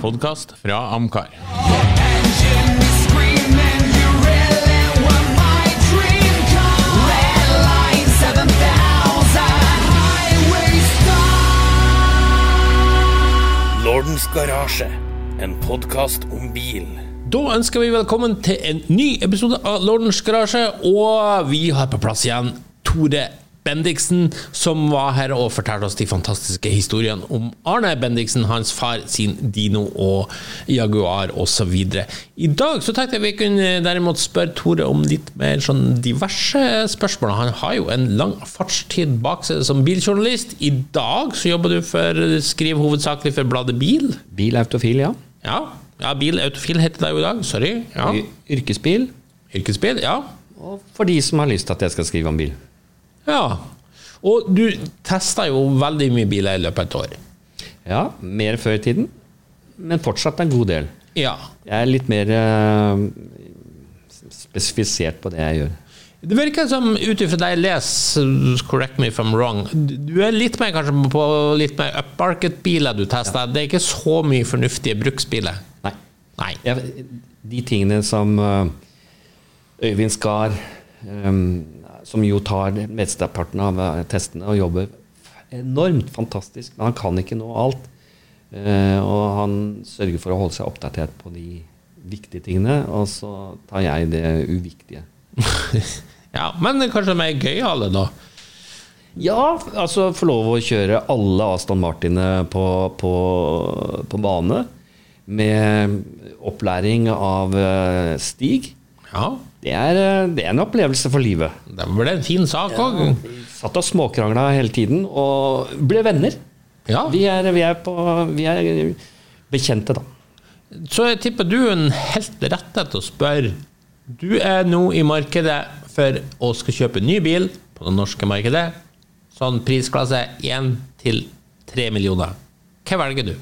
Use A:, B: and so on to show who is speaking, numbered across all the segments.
A: podkast fra Amcar.
B: Lordens garasje, en podkast om bil.
A: Da ønsker vi velkommen til en ny episode av Lordens garasje, og vi har på plass igjen Tore Bendiksen, som var her og fortalte oss de fantastiske historiene om Arne Bendiksen, hans far, sin Dino og Jaguar osv. I dag så tenkte jeg vi kunne derimot spørre Tore om litt mer sånn diverse spørsmål. Han har jo en lang fartstid bak seg som biljournalist. I dag så jobber du for, skriver hovedsakelig for bladet Bil.
C: Bilautofil, ja.
A: Ja, ja Bilautofil heter det jo i dag. Sorry. Ja.
C: Yrkesbil.
A: Yrkesbil, ja.
C: Og for de som har lyst til at jeg skal skrive om bil.
A: Ja. Og du testa jo veldig mye biler i løpet av et år.
C: Ja, mer før i tiden, men fortsatt en god del.
A: Ja.
C: Jeg er litt mer uh, spesifisert på det jeg gjør.
A: Det virker som, ut ifra det jeg leser, correct me if I'm wrong, du er litt mer kanskje på litt mer upmarket-biler du tester. Det er ikke så mye fornuftige bruksbiler.
C: Nei.
A: Nei.
C: Jeg, de tingene som eh, Øyvind Skar, eh, som jo tar mesteparten av eh, testene og jobber enormt fantastisk, men han kan ikke nå alt. Eh, og han sørger for å holde seg oppdatert på de viktige tingene, og så tar jeg det uviktige.
A: ja, men kanskje mer gøyale, da.
C: Ja, altså få lov å kjøre alle Aston Martinene på, på, på bane. Med opplæring av eh, Stig.
A: Ja,
C: Det er, eh, det er en opplevelse for livet.
A: det ble en fin sak òg.
C: Vi satt og småkrangla hele tiden, og ble venner.
A: Ja.
C: Vi er, vi er, på, vi er bekjente, da.
A: Så jeg tipper du er en helt rette til å spørre. Du er nå i markedet for å skal kjøpe ny bil på det norske markedet. Sånn prisklasse 1 til 3 millioner. Hva velger du?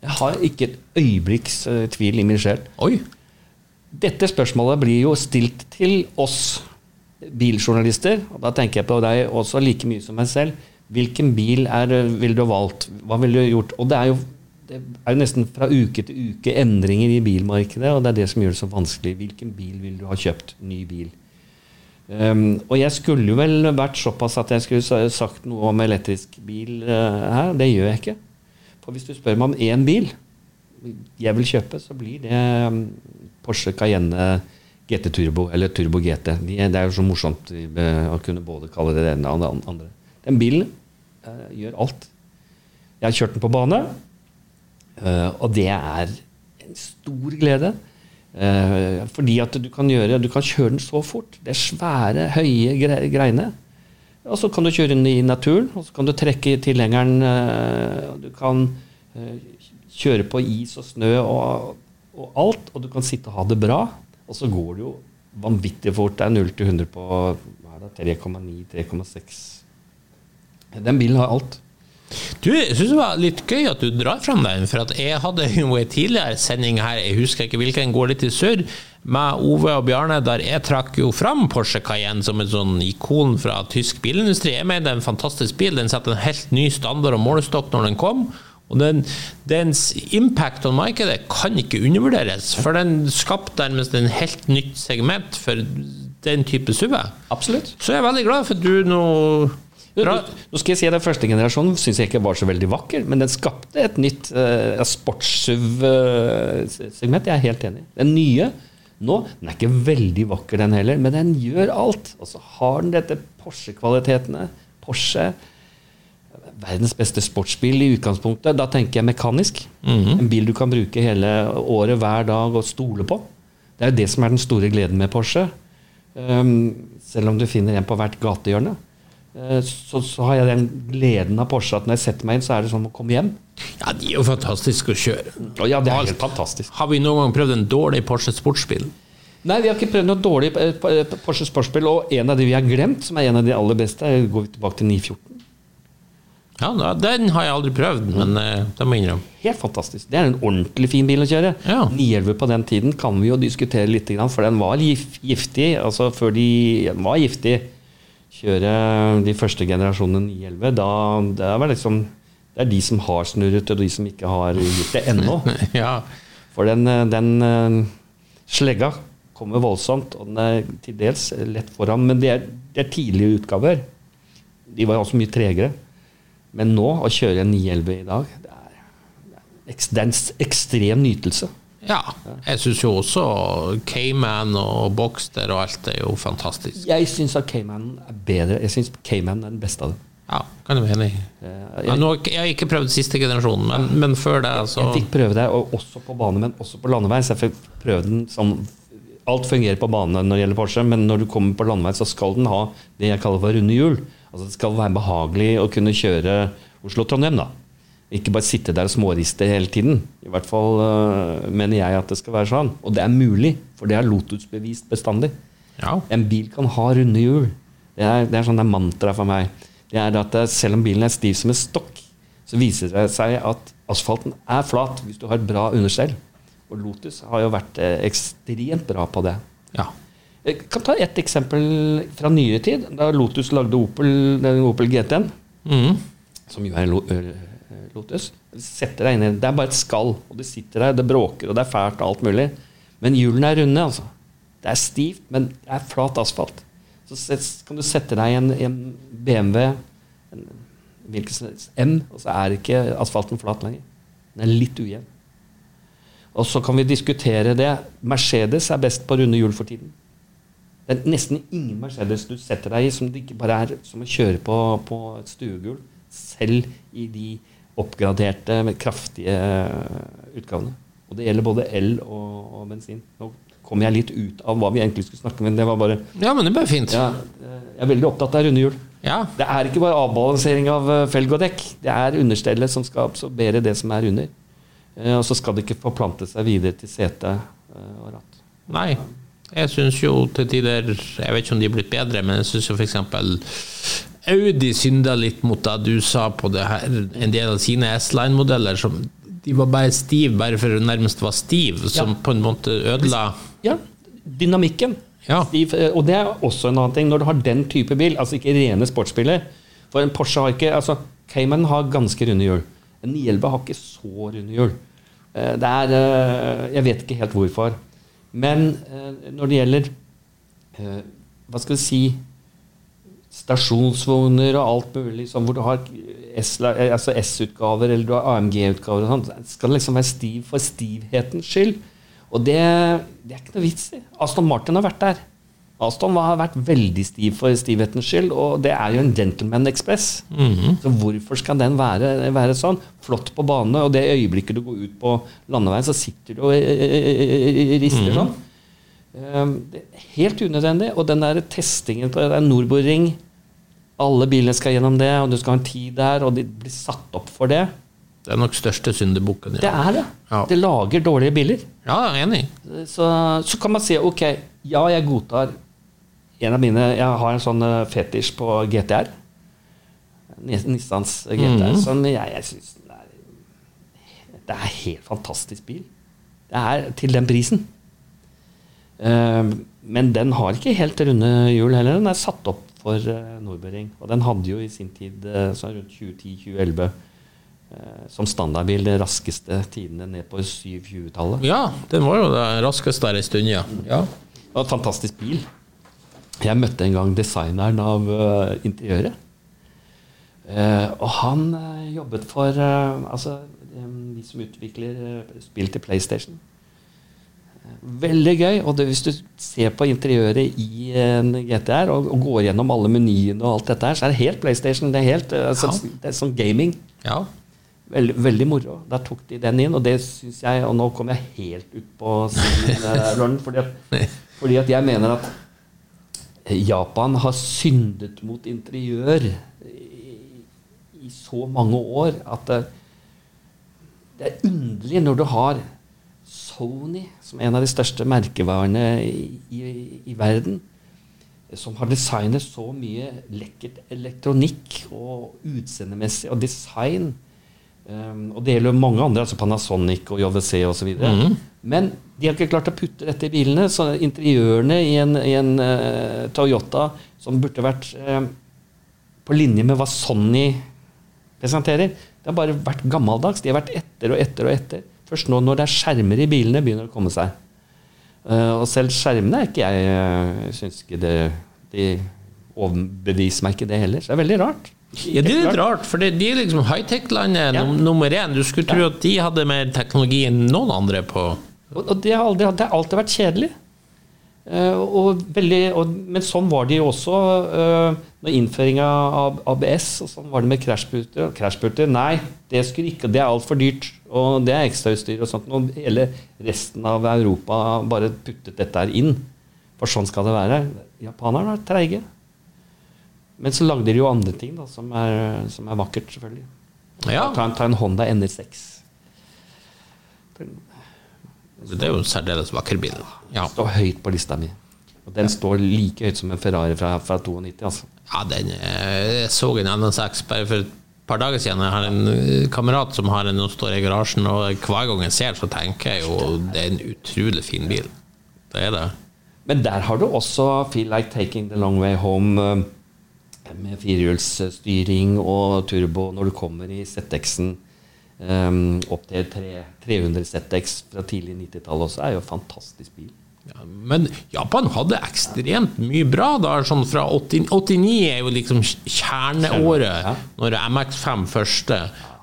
C: Jeg har ikke et øyeblikks eh, tvil i min sjel.
A: Oi.
C: Dette spørsmålet blir jo stilt til oss biljournalister. og Da tenker jeg på deg også like mye som meg selv. Hvilken bil er, ville du ha valgt? Hva ville du gjort? Og det er jo det er jo nesten fra uke til uke endringer i bilmarkedet, og det er det som gjør det så vanskelig. Hvilken bil vil du ha kjøpt? Ny bil. Um, og jeg skulle jo vel vært såpass at jeg skulle sagt noe om elektrisk bil uh, her. Det gjør jeg ikke. For hvis du spør meg om én bil jeg vil kjøpe, så blir det um, Porsche Cayenne GT Turbo, eller Turbo GT. De, det er jo så morsomt å kunne både kalle det det ene og det andre. Den bilen uh, gjør alt. Jeg har kjørt den på bane, uh, og det er en stor glede. Uh, fordi at du kan, gjøre, du kan kjøre den så fort. Det er svære, høye gre greiene. Og så kan du kjøre den i naturen, og så kan du trekke tilhengeren. Du kan kjøre på is og snø og, og alt, og du kan sitte og ha det bra. Og så går det jo vanvittig fort. Det er 0 til 100 på hva er det, 3,9-3,6. Den bilen har alt.
A: Du, jeg syns det var litt gøy at du drar fram den, for at jeg hadde jo en tidligere sending her, jeg husker ikke hvilken, går litt i sør, med Ove og Bjarne, der jeg trakk jo fram Porsche Cayenne som et sånn ikon fra tysk bilindustri. Jeg mener det er en fantastisk bil, den setter en helt ny standard og målestokk når den kom. Og den, dens impact on markedet kan ikke undervurderes, for den skapte nærmest en helt nytt segment for den type SUV.
C: Absolutt.
A: Så jeg er veldig glad for at du nå
C: Nå nå skal jeg si at Den første generasjonen syns jeg ikke var så veldig vakker, men den skapte et nytt uh, sports-SUV-segment. jeg er helt enig. Den nye nå den er ikke veldig vakker, den heller, men den gjør alt. Og så har den dette Porsche-kvalitetene. Porsche Verdens beste sportsbil i utgangspunktet. Da tenker jeg mekanisk. En bil du kan bruke hele året, hver dag og stole på. Det er jo det som er den store gleden med Porsche. Um, selv om du finner en på hvert gatehjørne. Eh, Så, så har jeg den gleden av Porsche at når jeg setter meg inn, så er det som å komme hjem.
A: Ja, de er jo fantastiske å kjøre.
C: Ja, det er helt fantastisk.
A: Har vi noen gang prøvd en dårlig Porsche sportsbil?
C: Nei, vi har ikke prøvd noe dårlig eh, Porsche sportsbil, og en av de vi har glemt, som er en av de aller beste, går vi tilbake til 914.
A: Ja, Den har jeg aldri prøvd, men eh, det må jeg innrømme.
C: Helt fantastisk. Det er en ordentlig fin bil å kjøre.
A: Ja.
C: 911 på den tiden kan vi jo diskutere litt, for den var giftig. Altså før de den var giftig. Kjøre de første generasjonene 911, da det var liksom Det Det er de som har snurret, og de som ikke har gjort det ennå.
A: Ja.
C: For den, eh, den eh, slegga kommer voldsomt, og den er til dels lett foran. Men det er, det er tidlige utgaver. De var jo også mye tregere. Men nå, å kjøre en 911 i dag, det er, det er en ekstrem nytelse.
A: ja. Jeg syns jo også Cayman og Boxster og alt er jo fantastisk.
C: Jeg syns at Cayman er bedre. Jeg syns Cayman er den beste av dem.
A: Ja, kan du være enig i.
C: Eh,
A: nå, jeg har ikke prøvd siste generasjonen, men, men før det, så
C: Jeg fikk prøve det, og også på bane, men også på landevei. Så jeg fikk prøve den sånn Alt fungerer på bane når det gjelder Porsche, men når du kommer på landevei, så skal den ha det jeg kaller for runde hjul. Altså Det skal være behagelig å kunne kjøre Oslo-Trondheim, da. Ikke bare sitte der og småriste hele tiden. I hvert fall uh, mener jeg at det skal være sånn. Og det er mulig, for det er Lotus bevist bestandig.
A: Ja.
C: En bil kan ha runde hjul. Det er, det er sånn det er mantra for meg. Det er at selv om bilen er stiv som en stokk, så viser det seg at asfalten er flat hvis du har et bra understell. Og Lotus har jo vært eh, ekstremt bra på det.
A: ja.
C: Jeg kan ta ett eksempel fra nyere tid. Da Lotus lagde Opel, den Opel GT-en,
A: Mhm.
C: som jo er ø, Lotus. Setter deg inn Det er bare et skall, og det sitter der, det bråker, og det er fælt og alt mulig. Men hjulene er runde, altså. Det er stivt, men det er flat asfalt. Så kan du sette deg i en, en BMW, en hvilken M, og så er ikke asfalten flat lenger. Den er litt ujevn. Og så kan vi diskutere det. Mercedes er best på runde hjul for tiden. Det er nesten ingen Mercedes du setter deg i som det ikke bare er som å kjøre på, på et stuegulv. Selv i de oppgraderte, kraftige utgavene. Og det gjelder både el og, og bensin. Nå kommer jeg litt ut av hva vi egentlig skulle snakke om, men det var bare
A: ja, men det ble fint.
C: ja, Jeg er veldig opptatt av runde hjul.
A: Ja.
C: Det er ikke bare avbalansering av eh, felg og dekk. Det er understellet som skal absorbere det som er under. Eh, Og så skal det ikke forplante seg videre til sete eh, og ratt.
A: Nei. Jeg syns jo til tider Jeg vet ikke om de er blitt bedre, men jeg syns jo f.eks. Audi synda litt mot det du sa på det her, en del av sine S-line-modeller. som De var bare stiv bare for å nærmest var stiv, som på en måte ødela
C: Ja, dynamikken.
A: Ja.
C: Stiv, eh, og det er også en annen ting. Når du har den type bil, altså ikke rene sportsbiler For en Porsche har ikke altså Cayman har ganske runde hjul. En 911 har ikke så runde hjul. Eh, Det er eh, Jeg vet ikke helt hvorfor. Men eh, når det gjelder eh, Hva skal vi si Stasjonsvogner og alt mulig sånn, hvor du har altså S-utgaver eller du har AMG-utgaver og det skal liksom være stiv for stivhetens skyld. Og det, det er ikke noe vits i. Aston Martin har vært der. Aston har vært veldig stiv for stivhetens skyld, og det er jo en gentleman express. Så hvorfor skal den være, være sånn? Flott på bane, og det øyeblikket du går ut på landeveien, så sitter du og eh, rister sånn. Um, det er helt unødvendig. Og den der testingen på Nordboring Alle bilene skal gjennom det, og du skal ha en tid der, og de blir satt opp for det.
A: Det er nok største syndebukken.
C: Det er det.
A: Ja.
C: Det lager dårlige biler.
A: ja, jeg er enig.
C: Så, så kan man si ok, ja, jeg godtar en av mine Jeg har en sånn eh, fetisj på GTR. Nis- Nissans GTR.
A: Mm.
C: Som jeg, jeg syns det er Det helt fantastisk bil. Det er til den prisen. Uh, men den har ikke helt runde hjul heller. Den er satt opp for uh, Nordbøring. Og den hadde jo i sin tid, uh, sånn rundt 2010-2011, eh, som standardbil de raskeste tidene ned på 720-tallet.
A: Ja, den var jo det raskeste der en stund, ja. ja.
C: Det var en fantastisk bil. Jeg møtte en gang designeren av uh, interiøret. Uh, og han uh, jobbet for altså, um, de som utvikler spill til PlayStation. Veldig gøy. Og det, hvis du ser på interiøret i en GTR og, og går gjennom alle menyene, og alt dette her, så er det helt PlayStation. Det er helt altså,
A: Ja.
C: det er sånn gaming.
A: ja.
C: Veldig, veldig moro. Der tok de den inn, og det syns jeg Og nå kom jeg helt ut på eh, Lorne, fordi, at, fordi at jeg mener at Japan har syndet mot interiør i, så mange år at det, det er underlig når du har Sony, som er en av de største merkevarene i, i, i verden, som har designet så mye lekkert elektronikk og utseendemessig og design. Um, og det gjelder mange andre, altså Panasonic og JVC osv.
A: Mm.
C: Men de har ikke klart å putte dette i bilene. Så interiørene i en, i en uh, Toyota som burde vært uh, på linje med hva Sony presenterer, Det har bare vært gammeldags. De har vært etter og etter og etter. Først nå når det er skjermer i bilene, begynner det å komme seg. Uh, og selv skjermene er ikke jeg uh, syns ikke det De overbeviser meg ikke det heller. Så det er veldig rart.
A: Ja, det er litt rart, for det- de er liksom high-tech-landet
C: Ja.
A: num nummer én. Du skulle tro at de hadde mer teknologi enn noen andre på
C: Og, det, har aldri, det har alltid vært kjedelig. Eh, og veldig, og, men sånn var det jo også uh, med innføringa av ABS. og Sånn var det med crashputer. Crashputer, Nei, det skulle ikke, det er altfor dyrt. Og det er ekstrautstyr og sånt. Og hele resten av Europa bare puttet dette her inn. For sånn skal det være. Japanerne er treige. Men så lagde de jo andre ting da, som er, som er vakkert, selvfølgelig.
A: Ja,
C: Ta, en- ta en Honda NR6.
A: det er jo en særdeles vakker bil. Ja,
C: står høyt på lista mi. Og den står like høyt som en Ferrari fra, fra 92. Altså.
A: ja den, eh, jeg så en NSX bare for et par dager siden. Jeg har en eh, kamerat som har en og står i garasjen, og hver gang jeg ser, så tenker jeg jo det er en utrolig fin bil. Det er det.
C: Men der har du også Feel Like Taking The Long Way Home eh, med firehjulsstyring og turbo når du kommer i ZX-en um, opp til 300 ZX fra tidlig 90-tall også, er jo en fantastisk bil.
A: Ja, men Japan hadde ekstremt mye bra da. Sånn fra 80, 89 er jo liksom kjerneåret,
C: Ja.
A: når MX5 første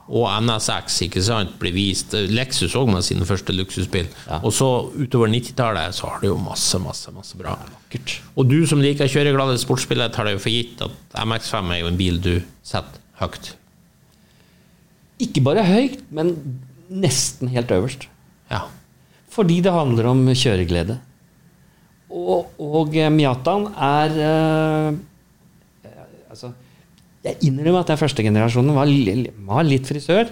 A: og NSX ikke sant, blir vist. Lexus òg med sine første luksusbil.
C: Ja.
A: Og så utover 90-tallet så har det jo masse, masse, masse bra.
C: Ja,
A: Og du som liker kjøreglade sportsbiler, tar det jo for gitt at MX5 er jo en bil du setter høyt.
C: Ikke bare høyt, men nesten helt øverst.
A: Ja.
C: Fordi det handler om kjøreglede. Og, og Miataen er eh, Altså, jeg innrømmer at den første generasjonen var, var litt frisør.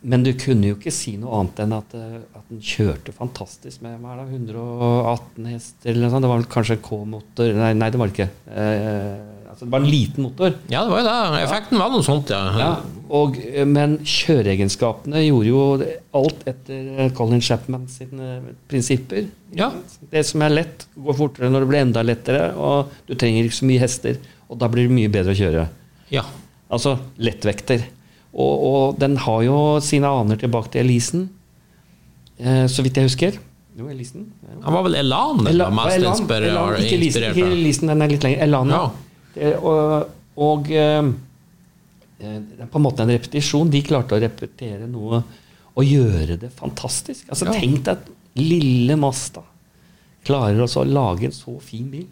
C: Men du kunne jo ikke si noe annet enn at, eh, at den kjørte fantastisk med hva er det, 118 hester eller noe sånt. Det var vel kanskje K-motor Nei, nei, det var det ikke. Eh, altså, det var en liten motor.
A: ja, det var jo det. Effekten var noe sånt, ja.
C: Ja, og, eh, men kjøreegenskapene gjorde jo alt etter eh, Colin Chapman sine prinsipper.
A: Ja.
C: Det som er lett, går fortere når det blir enda lettere, og du trenger ikke så mye hester. Og da blir det mye bedre å kjøre.
A: Ja.
C: Altså lettvekter. Og, og den har jo sine aner tilbake til Elisen, eh, så vidt jeg husker. Jo, Elisen.
A: Han var vel Elan Elan,
C: Ela-
A: mest
C: Elan, Elan, ikke Elisen, ikke. Elisen, den er litt lenger. Elan, ja. Det, og og eh, eh, på en måte en repetisjon. De klarte å repetere noe og gjøre det fantastisk. Altså
A: Ja.
C: Tenk deg at lille Masta klarer å lage en så fin bil.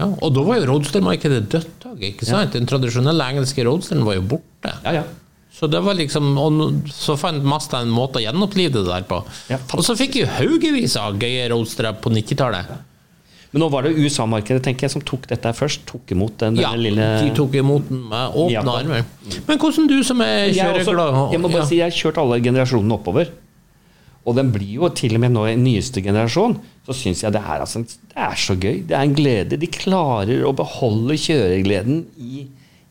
A: Ja, og da var jo roadster-markedet dødt. ikke sant? Den tradisjonelle engelske roadsteren var jo borte.
C: Ja, ja.
A: Så det var liksom, og så fant Masta en måte å gjenopplive det der på.
C: Ja,
A: og så fikk jo haugevis av gøye roadstere på 90-tallet.
C: Men nå var det USA-markedet tenker jeg, som tok dette først. Tok imot den,
A: Ja,
C: denne lille
A: de tok imot den med åpne armer. Men hvordan du som er
C: jeg, også,
A: kjøreglad
C: jeg må bare
A: ja.
C: si jeg har kjørt alle generasjonene oppover. Og den blir jo til og med nå i nyeste generasjon, så syns jeg det er, altså, det er så gøy. Det er en glede. De klarer å beholde kjøregleden i,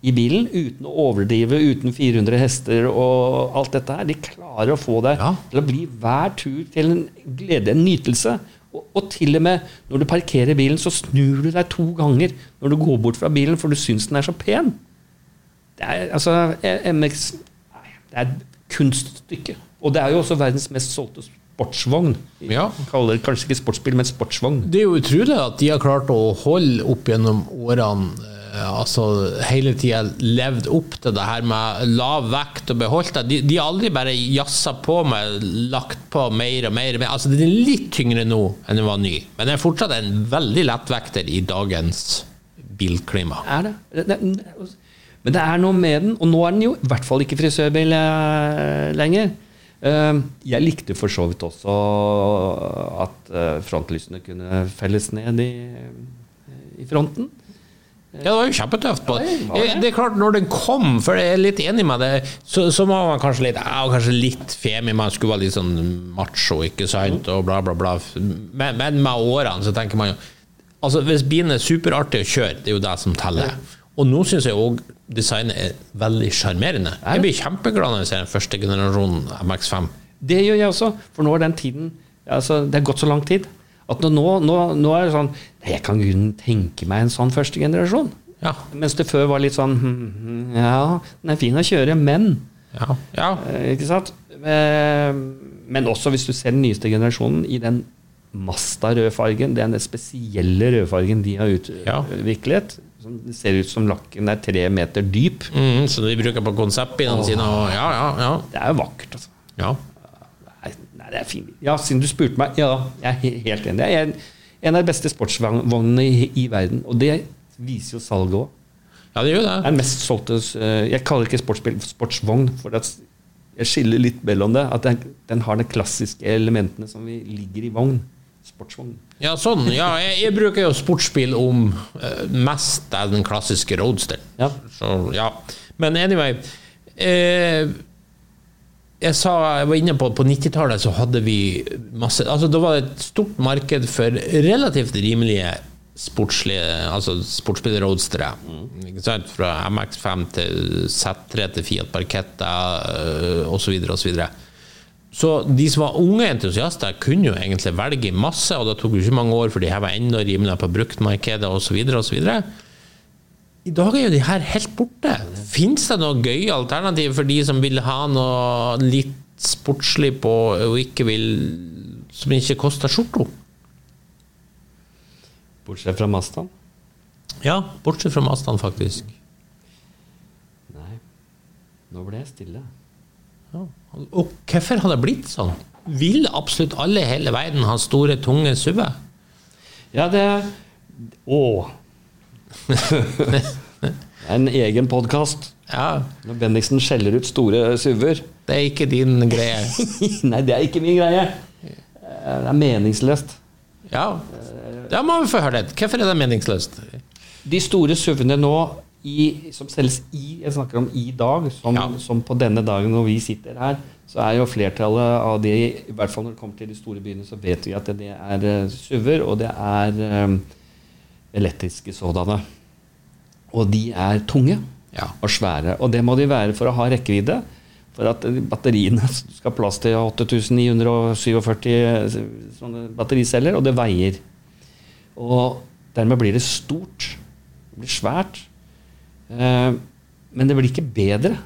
C: i bilen uten å overdrive, uten 400 hester og alt dette her. De klarer å få deg
A: Ja.
C: til å bli hver tur til en glede, en nytelse. Og, og til og med når du parkerer bilen, så snur du deg to ganger når du går bort fra bilen, for du syns den er så pen. Det er, altså, MX Det er et kunststykke. Og det er jo også verdens mest solgte sportsvogn.
A: Ja.
C: Kaller det kanskje ikke sportsbil, men sportsvogn.
A: Det er jo utrolig at de har klart å holde opp gjennom årene eh, altså hele tida levd opp til det her med lav vekt og beholdt det. De, de har aldri bare jazza på med lagt på mer og mer. Men. Altså Den er litt tyngre nå enn den var ny, men den er fortsatt en veldig lettvekter i dagens bilklima.
C: Er det? Men det er noe med den, og nå er den jo i hvert fall ikke frisørbil eh, lenger. Eh, Jeg likte for så vidt også at eh, frontlysene kunne felles ned i, i fronten.
A: Ja, det var jo kjempetøft. På.
C: Det var det.
A: Er klart, når den kom, for jeg er litt enig med det, så, så var man kanskje litt ja, kanskje litt femi, man skulle være litt sånn macho, ikke sant, og bla, bla, bla. Men, men med årene så tenker man jo Altså, hvis bilen er superartig å kjøre, det er jo det som teller. Og nå syns jeg òg designet er veldig sjarmerende. Jeg blir kjempeglad når jeg ser den første generasjonen MX5.
C: Det gjør jeg også, for nå er den tiden altså, Det er gått så lang tid at nå, nå, nå er det sånn jeg kan grunnen tenke meg en sånn første generasjon.
A: Ja.
C: Mens det før var litt sånn hm, hm, Ja, den er fin å kjøre, men
A: Ja. ja.
C: Eh, Ikke sant? Eh, Men også hvis du ser den nyeste generasjonen i den Masta-rødfargen, det er den spesielle rødfargen de har utviklet. Som det ser ut som lakken er tre meter dyp.
A: Mm, så de bruker på konseptbilene sine. Og, ja, ja, ja.
C: Det er jo vakkert, altså.
A: ja.
C: Nei, nei, det er fin. Ja, siden du spurte meg, ja, jeg er helt enig. Jeg er en, av de beste sportsvognene i, i verden, og det viser jo salget òg.
A: Ja, det gjør
C: Det den mest solgte eh, Jeg kaller det ikke sportsbil sportsvogn, for jeg skiller litt mellom det. At den, den har de klassiske elementene som vi ligger i vogn. Sportsvogn.
A: Ja, sånn. Ja, jeg, jeg bruker jo sportsbil om eh, mest av den klassiske roadster.
C: Ja.
A: Så, ja. Men anyway eh, Jeg sa, jeg var inne på på 90-tallet så hadde vi masse Altså Da var det et stort marked for relativt rimelige sportslige Altså sportsbil-roadstere. Ikke? Fra MX5 til Z3 til Fiat Barchetta osv. osv. Så de som var unge entusiaster, kunne jo egentlig velge masse, og det tok jo ikke mange år før de her var enda rimeligere på bruktmarkedet osv. osv. I dag er jo de her helt borte. Fins det noe gøye alternativ for de som vil ha noe litt sportslig på, og ikke vil Som ikke koster skjorta?
C: Bortsett fra Mastan?
A: Ja, bortsett fra Mastan, faktisk.
C: Nei, nå ble jeg stille.
A: Og hvorfor har det blitt sånn? Vil absolutt alle i hele verden ha store, tunge SUV-er?
C: Ja, det Å! en egen podkast.
A: Ja,
C: Når Bendiksen skjeller ut store SUV-er.
A: det er ikke din greie.
C: Nei, det er ikke min greie. Det er meningsløst.
A: Ja, da må vi få høre det. Hvorfor er det meningsløst?
C: De store SUV-ene nå i, som selges i Jeg snakker om i dag, som,
A: Ja.
C: som på denne dagen når vi sitter her, så er jo flertallet av de, i hvert fall når det kommer til de store byene, så vet vi at det er eh, SUV-er, og det er um, elektriske sådanne. Og de er tunge
A: Ja.
C: og svære. Og det må de være for å ha rekkevidde. For at eh, batteriene skal ha plass til 8947 sånne battericeller, og det veier. Og dermed blir det stort. Det blir svært. Eh, men det blir ikke bedre.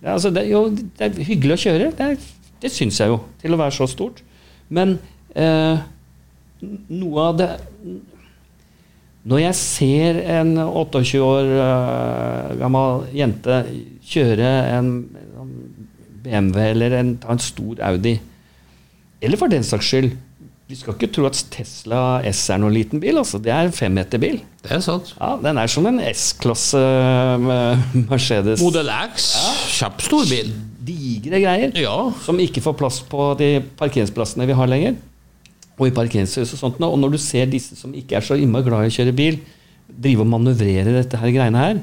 C: Det er, altså, det, jo, det er hyggelig å kjøre, det, er, det syns jeg jo, til å være så stort. Men eh, noe av det Når jeg ser en 28 år eh, gammel jente kjøre en, en BMW eller en, en stor Audi, eller for den saks skyld Vi skal ikke tro at Tesla S er noen liten bil. altså Det er en femmeterbil.
A: Det er sant.
C: Ja, den er som en S-klasse Mercedes.
A: Model X, kjappstor bil.
C: Digre greier.
A: Ja.
C: Som ikke får plass på de parkeringsplassene vi har lenger. Og i parkeringshus og sånt. Og når du ser disse som ikke er så innmari glad i å kjøre bil, drive og manøvrere dette her greiene her,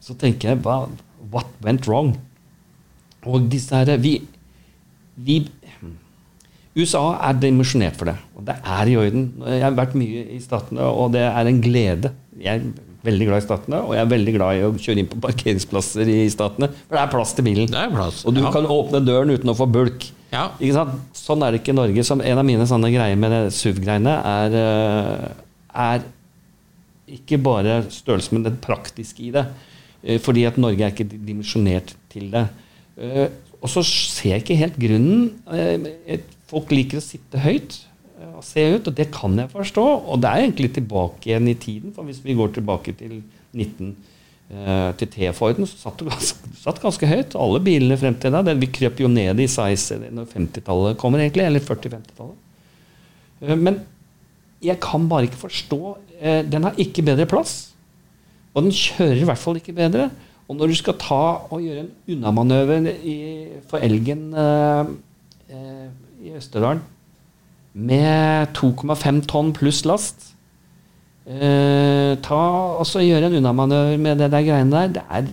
C: så tenker jeg What went wrong? Og disse her Vi, vi USA er dimensjonert for det, og det er i orden. Jeg har vært mye i Statene, og det er en glede. Jeg er veldig glad i Statene, og jeg er veldig glad i å kjøre inn på parkeringsplasser i Statene, for det er plass til bilen.
A: Det er plass.
C: Og du
A: ja.
C: kan åpne døren uten å få bulk.
A: Ja.
C: Sånn er det ikke i Norge. Som en av mine sånne greier med SUV-greiene er, eh, er ikke bare størrelsen, men det praktiske i det. Eh, Fordi at Norge er ikke dimensjonert til det. Eh, Og så ser jeg ikke helt grunnen. Et- Folk liker å sitte høyt eh, og se ut, og det kan jeg forstå. Og det er egentlig tilbake igjen i tiden, for hvis vi går tilbake til 19 eh, til T-Forden, så satt du ganske, satt ganske høyt. Alle bilene frem til da. Vi krøp jo ned i size når 50-tallet kommer, egentlig. Eller 40-50-tallet. Eh, Men jeg kan bare ikke forstå Den har ikke bedre plass. Og den kjører i hvert fall ikke bedre. Og når du skal ta og gjøre en unnamanøver for elgen eh, eh, i Østerdalen med 2,5 tonn pluss last eh, Ta og så Gjøre en unnamanøver med det der greiene der. Det er,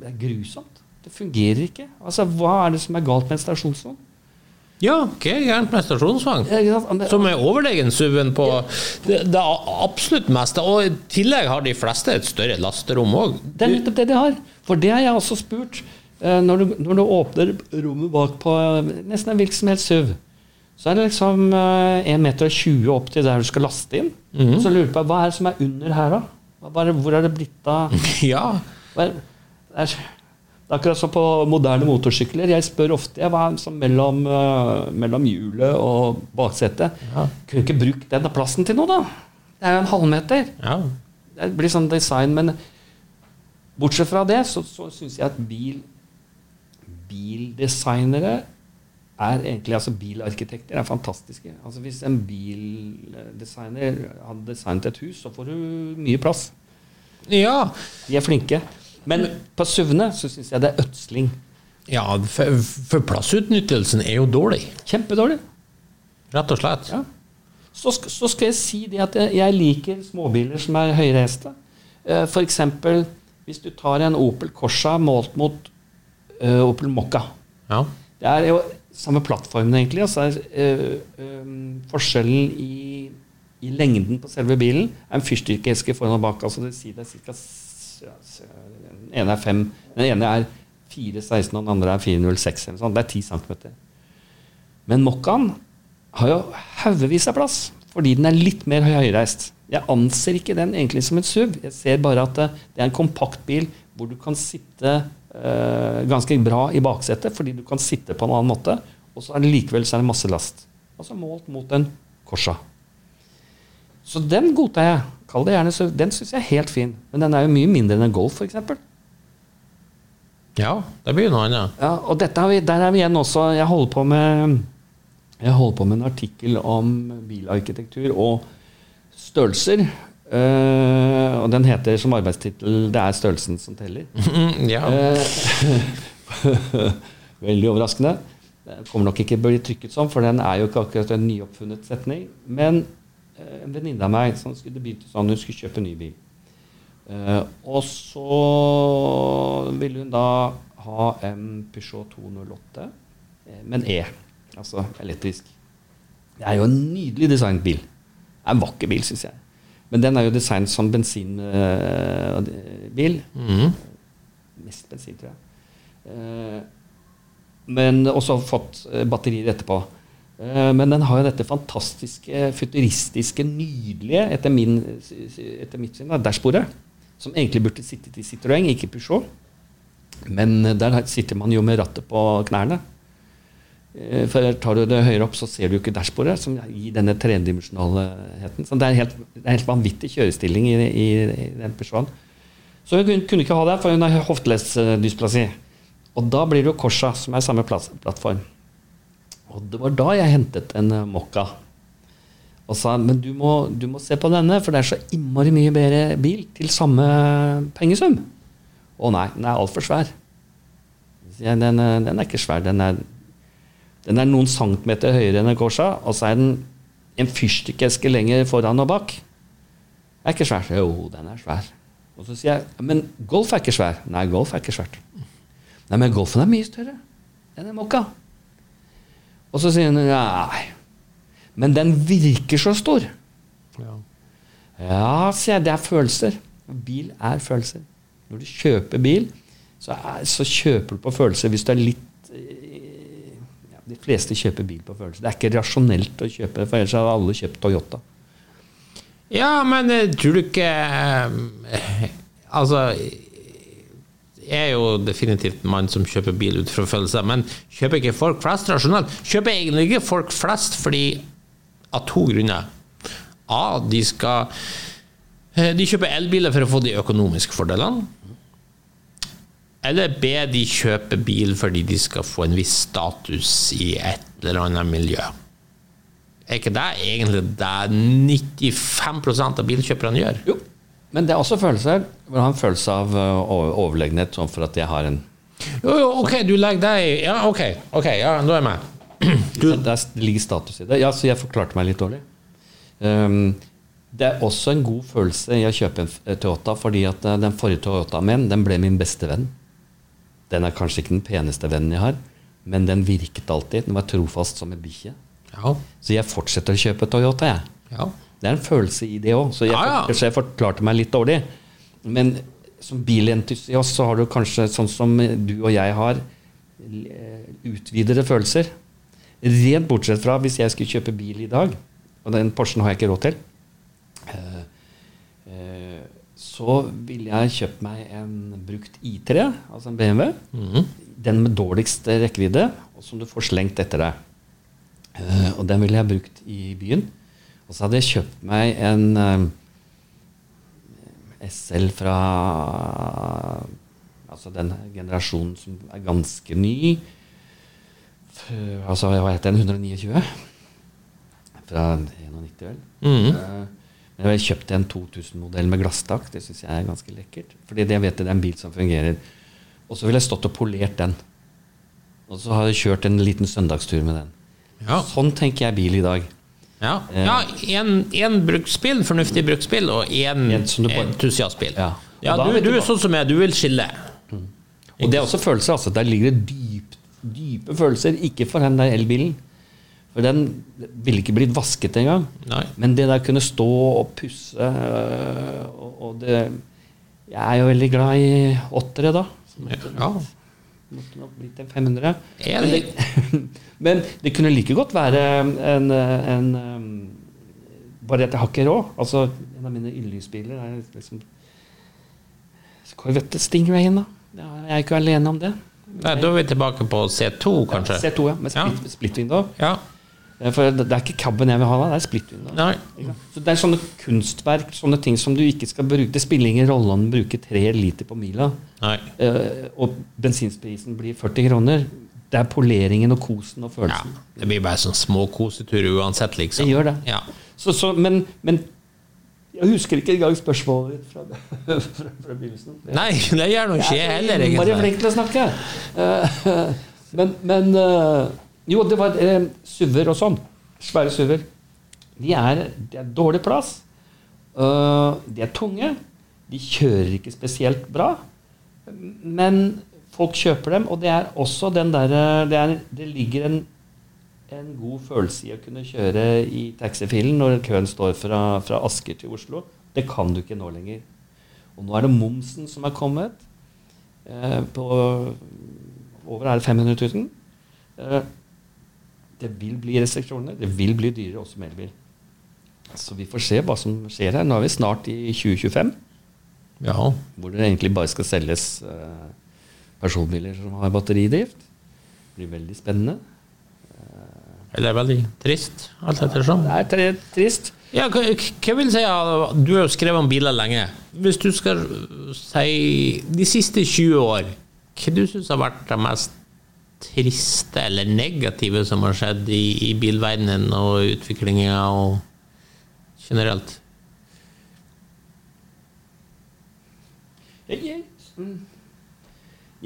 C: det er grusomt. Det fungerer ikke. Altså, Hva er det som er galt med en stasjonsvogn?
A: Ja, hva er gærent med stasjonsvogn? Som er overlegen SUV-en på det, det absolutt meste. Og i tillegg har de fleste et større lasterom òg.
C: Det er nettopp det de har. For det har jeg også spurt. Eh, Når du, når du åpner rommet bak på eh, nesten en hvilken som helst SUV, så er det liksom eh, 1,20 meter opp til der du skal laste inn. Så lurer du på hva er det som er under her, da? Det, hvor er det blitt av
A: Ja.
C: det er, Det er akkurat som på moderne motorsykler. Jeg spør ofte hva er som mellom, eh, mellom hjulet og baksetet.
A: Ja.
C: Kunne ikke brukt den plassen til noe, da? Det er jo en halvmeter.
A: Ja.
C: Det blir sånn design, men bortsett fra det, så, så syns jeg at bil bildesignere er egentlig altså Bilarkitekter er fantastiske. Altså Hvis en bildesigner hadde designet et hus, så får du mye plass.
A: ja.
C: De er flinke. Men på SUV-ene så syns jeg det er ødsling.
A: Ja, for, for plassutnyttelsen er jo dårlig,
C: Kjempedårlig.
A: rett og slett.
C: Ja. Så, så skal jeg si det at jeg- liker småbiler som er høyreiste. F.eks. For eksempel hvis du tar en Opel Corsa målt mot eh, Opel Mokka.
A: Ja.
C: Det er jo samme plattformen, egentlig. Altså er, eh, forskjellen i, i lengden på selve bilen er en fyrstikkeske foran og bak. Altså det, sier det er cirka, ja, den ene er fem, den ene er 4,16 og den andre er 4,06. eller sånn. Det er 10 cm. Men Mokkaen har jo haugevis av plass, fordi den er litt mer høyreist. Jeg anser ikke den egentlig som en SUV. Jeg ser bare at det, er en kompakt bil hvor du kan sitte ganske bra i baksetet, fordi du kan sitte på en annen måte, og så er det likevel så er det masse last. Altså målt mot en Corsa. Så den godtar jeg. Kall det gjerne så Den syns jeg er helt fin. Men den er jo mye mindre enn en Golf, f.eks.
A: ja, det blir noe annet.
C: Ja, og dette har vi, der er vi igjen også Jeg holder på med Jeg holder på med en artikkel om bilarkitektur og størrelser. Eh, og den heter som arbeidstittel 'Det er størrelsen som teller'.
A: ja.
C: uh, Veldig overraskende. Den kommer nok ikke bli trykket sånn, for den er jo ikke akkurat en nyoppfunnet setning. Men uh, en venninne av meg som skulle begynte sånn, hun skulle kjøpe en ny bil. Og så ville hun da ha en Peugeot 208, eh, men E. Altså elektrisk. Det er jo en nydelig designbil. Det er en vakker bil, syns jeg. Men den er jo designet som bensinbil.
A: Mm.
C: Mest bensin, tror jeg. Eh, men også fått eh, batterier etterpå. Eh, men den har jo dette fantastiske, futuristiske, nydelige, etter, min, etter mitt syn, da, dashbordet. Som egentlig burde sittet i Citroën, ikke Peugeot. Men eh, der sitter man jo med rattet på knærne. Eh, For tar du det høyere opp, så ser du ikke dashbordet, som gir denne tredimensjonalheten. Så det er er helt vanvittig kjørestilling i, i, i den Peugeoten. Så hun kunne- ikke ha det, for hun har hoftelesdysplasi. Og da blir det jo Korsa, som er samme plass, plattform. Og det var da jeg hentet en eh, Mokka. Og sa men du må, du må se på denne, for det er så innmari mye bedre bil til samme pengesum. Å nei, den er altfor svær. Den, eh, den er ikke svær. Den er, den er noen centimeter høyere enn en Corsa, og så er den en fyrstikkeske lenger foran og bak. Den er ikke svær. Jo, den er svær. Og så sier jeg men Golf er ikke svær. Nei, Golf er ikke svært. Nei, men Golfen er mye større Den er Mokka. Og så sier hun nei, men den virker så stor.
A: Ja.
C: Ja, sier jeg, det er følelser. Bil er følelser. Når du kjøper bil, så, er, så kjøper du på følelser hvis du er litt De fleste kjøper bil på følelser. Det er ikke rasjonelt å kjøpe, for ellers hadde alle kjøpt Toyota.
A: Ja, men eh, tror du ikke eh, Altså Jeg er jo definitivt en mann som kjøper bil ut fra følelser, men kjøper ikke folk flest rasjonelt? Kjøper egentlig ikke folk flest fordi Av to grunner. A. De skal eh, De kjøper elbiler for å få de økonomiske fordelene. Eller be De kjøpe bil fordi de skal få en viss status i et eller annet miljø. Er ikke det egentlig det 95% av bilkjøperne gjør?
C: Jo, men det er også følelser. Man har en følelse av uh, overlegenhet, sånn for at jeg har en
A: Jo, jo, ok, du legger deg Ja, ok, ok, ja, nå er jeg med.
C: Du. Det er- ligger status i det. Ja, så jeg forklarte meg litt dårlig. Um, det er også en god følelse i å kjøpe en eh, Toyota, fordi at eh, den forrige Toyotaen min, den ble min beste venn. Den er kanskje ikke den peneste vennen jeg har, men den virket alltid. Den var trofast som en bikkje.
A: Ja,
C: Så jeg fortsetter å kjøpe Toyota, jeg.
A: ja.
C: Det er en følelse i det òg, så jeg,
A: Ja, ja.
C: jeg forklarte meg litt dårlig. Men som bilentusiast så har du kanskje, sånn som du og jeg har, eh, utvidede følelser. Rent bortsett fra hvis jeg skulle kjøpe bil i dag, og den Porschen har jeg ikke råd til, eh, eh, så ville jeg kjøpt meg en brukt I3, altså en BMW. Den med dårligst rekkevidde, og som du får slengt etter deg. Uh, og den ville jeg brukt i byen. Og så hadde jeg kjøpt meg en eh, SL fra Altså den generasjonen som er ganske ny. F- Altså, hva heter den? 129? Fra 91, vel.
A: Mhm.
C: -hmm. Men jeg kjøpte en 2000-modell med glasstak. Det syns jeg er ganske lekkert. Fordi det jeg vet det er en bil som fungerer. Og så ville jeg stått og polert den. Og så har jeg kjørt en liten søndagstur med den.
A: Ja.
C: Sånn tenker jeg bil i dag.
A: Ja, ja en, en bruksbil, fornuftig bruksbil, og en, entusiastbil.
C: Ja.
A: Ja, du, du er sånn som jeg, du vil skille.
C: Og det er også følelser. altså Der ligger det dyp, dype følelser. Ikke for den der elbilen. For den ville ikke blitt vasket engang. Men det der kunne stå og pusse øh, og, og det Jeg er jo veldig glad i åttere, da. Måtte,
A: Ja.
C: måtte nok blitt en 500. Men det, men det kunne like godt være en, en, um, Bare at jeg har ikke råd. Altså, en av mine yndlingsbiler er liksom Corvette Stingrayen, da. Jeg er ikke alene om det.
A: Nei, da er vi tilbake på C2, kanskje.
C: C2, ja. Med
A: Ja.
C: split, split window.
A: Ja.
C: Eh, For det er ikke cabben jeg vil ha, da. Det er split window. Så Det er sånne kunstverk, sånne ting som du ikke skal bruke. Det spiller ingen rolle om du bruker tre liter på mila,
A: Nei.
C: eh, og bensinprisen blir 40 kroner. Det er poleringen og kosen og
A: Ja.
C: følelsen.
A: Det blir bare sånn små koseturer uansett, liksom.
C: Det gjør det.
A: Ja.
C: Så, så, men, men jeg husker ikke engang spørsmålet ditt fra, fra, fra begynnelsen.
A: Nei, det gjør nå ikke jeg heller,
C: Bare
A: egentlig.
C: flink til å snakke. Uh, men men eh, Jo, det var eh, SUV-er og sånn. Svære SUV-er. De er, de er dårlig plass. Uh, de er tunge. De kjører ikke spesielt bra. Men folk kjøper dem, og det er også den derre det, er- det ligger en, en god følelse i å kunne kjøre i taxifilen når køen står fra, fra Asker til Oslo. Det kan du ikke nå lenger. Og nå er det momsen som er kommet. Eh, på over er det 500 000. Eh, det vil bli restriksjoner. Det vil bli dyrere også med elbil. Så vi får se hva som skjer her. Nå er vi snart i 2025,
A: Ja.
C: hvor det egentlig bare skal selges eh, personbiler som har batteridrift. Det blir veldig spennende.
A: Eller veldig trist, alt ettersom.
C: Det er trist.
A: Ja, hva, hva vil si Du har jo skrevet om biler lenge. Hvis du skal si de siste 20 år, hva du syns har vært det mest triste eller negative som har skjedd i, i bilverdenen og utviklinga og generelt?
C: Jeg, jeg, mm,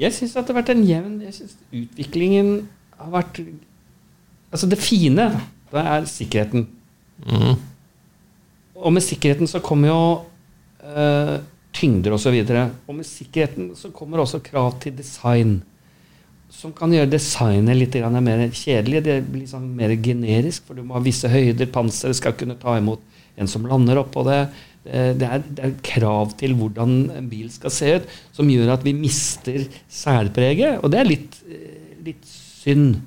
C: jeg syns at det har vært en jevn Jeg synes utviklingen har vært Altså, det fine, det er sikkerheten.
A: Mm.
C: Og med sikkerheten så kommer jo eh, tyngder osv. Og, så og med sikkerheten så kommer også krav til design. Som kan gjøre designet litt mer kjedelig. Det blir sånn mer generisk, for du må ha visse høyder. Panseret skal kunne ta imot en som lander oppå det. Eh, Det er, det er krav til hvordan en bil skal se ut, som gjør at vi mister særpreget. Og det er litt, eh, litt synd.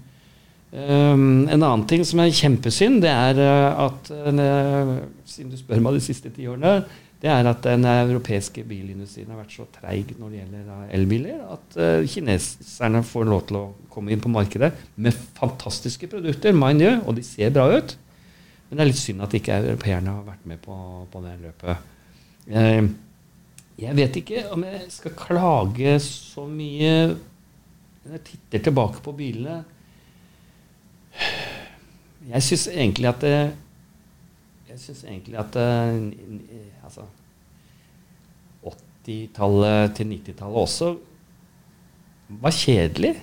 C: Um, en annen ting som er kjempesynd, det er uh, at uh, Siden du spør meg de siste ti årene, det er at den europeiske bilindustrien har vært så treig når det gjelder uh, elbiler, at uh, kineserne får lov til å komme inn på markedet med fantastiske produkter, mind you, og de ser bra ut. Men det er litt synd at ikke europeerne har vært med på, på det løpet. Uh, jeg vet ikke om jeg skal klage så mye når jeg titter tilbake på bilene. Jeg syns egentlig at det, Jeg syns egentlig at uh, altså 80-tallet til 90-tallet også var kjedelig.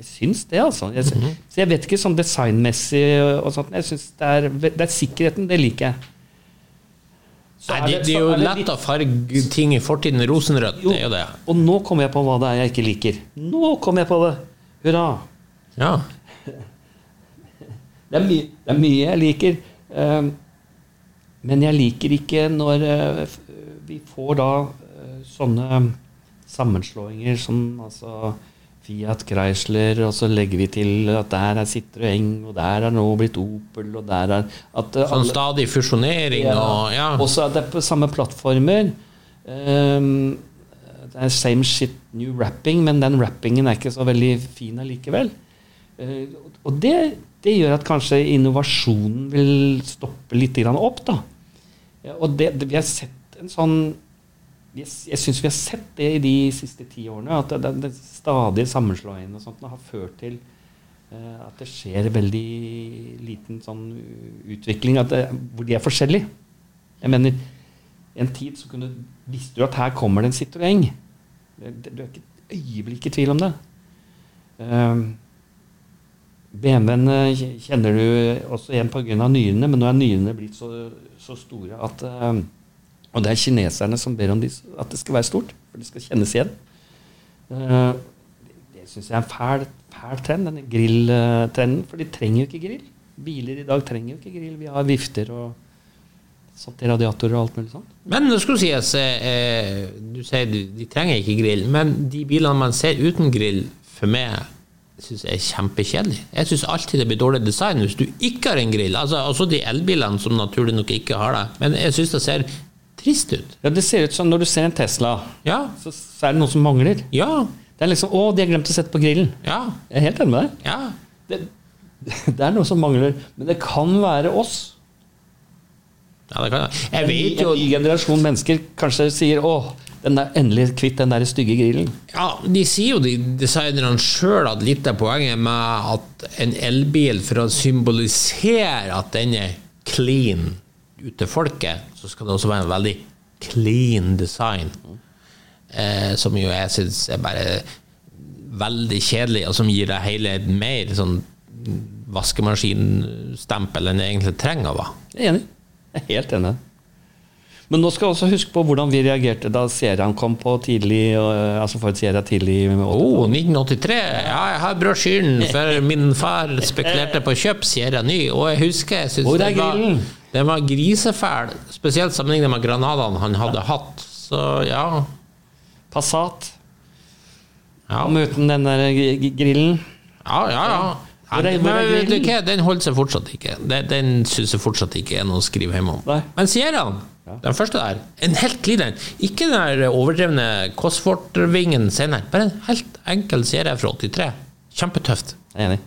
C: Jeg syns det, altså. Jeg, sy- Så jeg vet ikke sånn designmessig og sånt. Jeg synes det er, det er sikkerheten. Det liker jeg. Så
A: Nei, det, det er jo
C: det
A: lett å farge ting i fortiden rosenrødt.
C: Jo,
A: Det er jo det.
C: Og nå kommer jeg på hva det er jeg ikke liker. Nå kommer jeg på det! Hurra!
A: Ja.
C: Det er, mye, det er mye jeg liker. Eh, men jeg liker ikke når eh, vi får da eh, sånne sammenslåinger som altså Fiat Chrysler, og så legger vi til at der er Citroën, og der er nå blitt Opel, og der er at eh,
A: Sånn
C: alle-
A: stadig fusjonering og Ja.
C: Også at det er på samme plattformer. Um, det er same shit, new wrapping, men den wrappingen er ikke så veldig fin allikevel. Eh, og det, det gjør at kanskje innovasjonen vil stoppe litt opp, da. Og det, det, vi har sett en sånn Jeg, jeg syns vi har sett det i de siste ti årene. At det stadige sammenslåingen og sånt har ført til eh, at det skjer veldig liten sånn utvikling det, hvor de er forskjellige. Jeg mener, en tid så kunne visste du at her kommer det en Citroën. Du er ikke et øyeblikk i tvil om det. Um, BMW-en eh, kjenner du også igjen pga. nyrene, men nå er nyrene blitt så, så store at eh, Og det er kineserne som ber om de, at det skal være stort, for det skal kjennes igjen. Eh, det syns jeg er en fæl, fæl trend, denne grilltrenden. For de trenger jo ikke grill. Biler i dag trenger jo ikke grill. Vi har vifter og satt i radiatorer og alt mulig sånt.
A: Men nå skulle sies, eh, eh, du sier de, de trenger ikke grill, men de bilene man ser uten grill, for meg syns er kjempekjedelig. Jeg syns alltid det blir dårlig design hvis du ikke har en grill. Altså, også de elbilene som naturlig nok ikke har det. Men jeg syns det ser trist ut.
C: Ja, Det ser ut som når du ser en Tesla,
A: Ja.
C: så, så er det noe som mangler.
A: Ja.
C: Det er liksom 'Å, de har glemt å sette på grillen'.
A: Ja.
C: Jeg er helt enig med deg.
A: Ja.
C: Det, det er noe som mangler. Men det kan være oss.
A: ja det kan jeg. Jeg vet jo en
C: ny generasjon mennesker kanskje sier 'Å, den er endelig kvitt den der stygge grillen'.
A: Ja, De sier jo, de designerne sjøl, at litt av poenget med at en elbil, for å symbolisere at den er clean ut til folket, så skal det også være en veldig clean design. Eh, som jo jeg syns er bare veldig kjedelig, og som gir deg hele et mer sånn vaskemaskinstempel enn det egentlig trenger å være.
C: Enig. Jeg er helt enig. Men nå skal jeg også huske på hvordan vi reagerte da serien kom på tidlig, og- altså for et tidlig.
A: Oh, 1983. Ja, jeg har brosjyren, for min far spekulerte på å kjøpe Sierra ny, og jeg husker jeg
C: Hvor er
A: den var, den var grisefæl, spesielt sammenlignet med Granadaen han hadde hatt. Så ja.
C: Passat.
A: Ja,
C: Om uten den der grillen.
A: ja. ja, ja.
C: Hvor
A: Men vet du hva, den holder seg fortsatt ikke. Den, den syns jeg fortsatt ikke er noe å skrive hjemme om.
C: Nei.
A: Men Sierraen, den første der, en helt clean en. Ikke den der overdrevne Cosworth-vingen senere, bare en helt enkel serie fra 83. Kjempetøft.
C: Jeg er enig.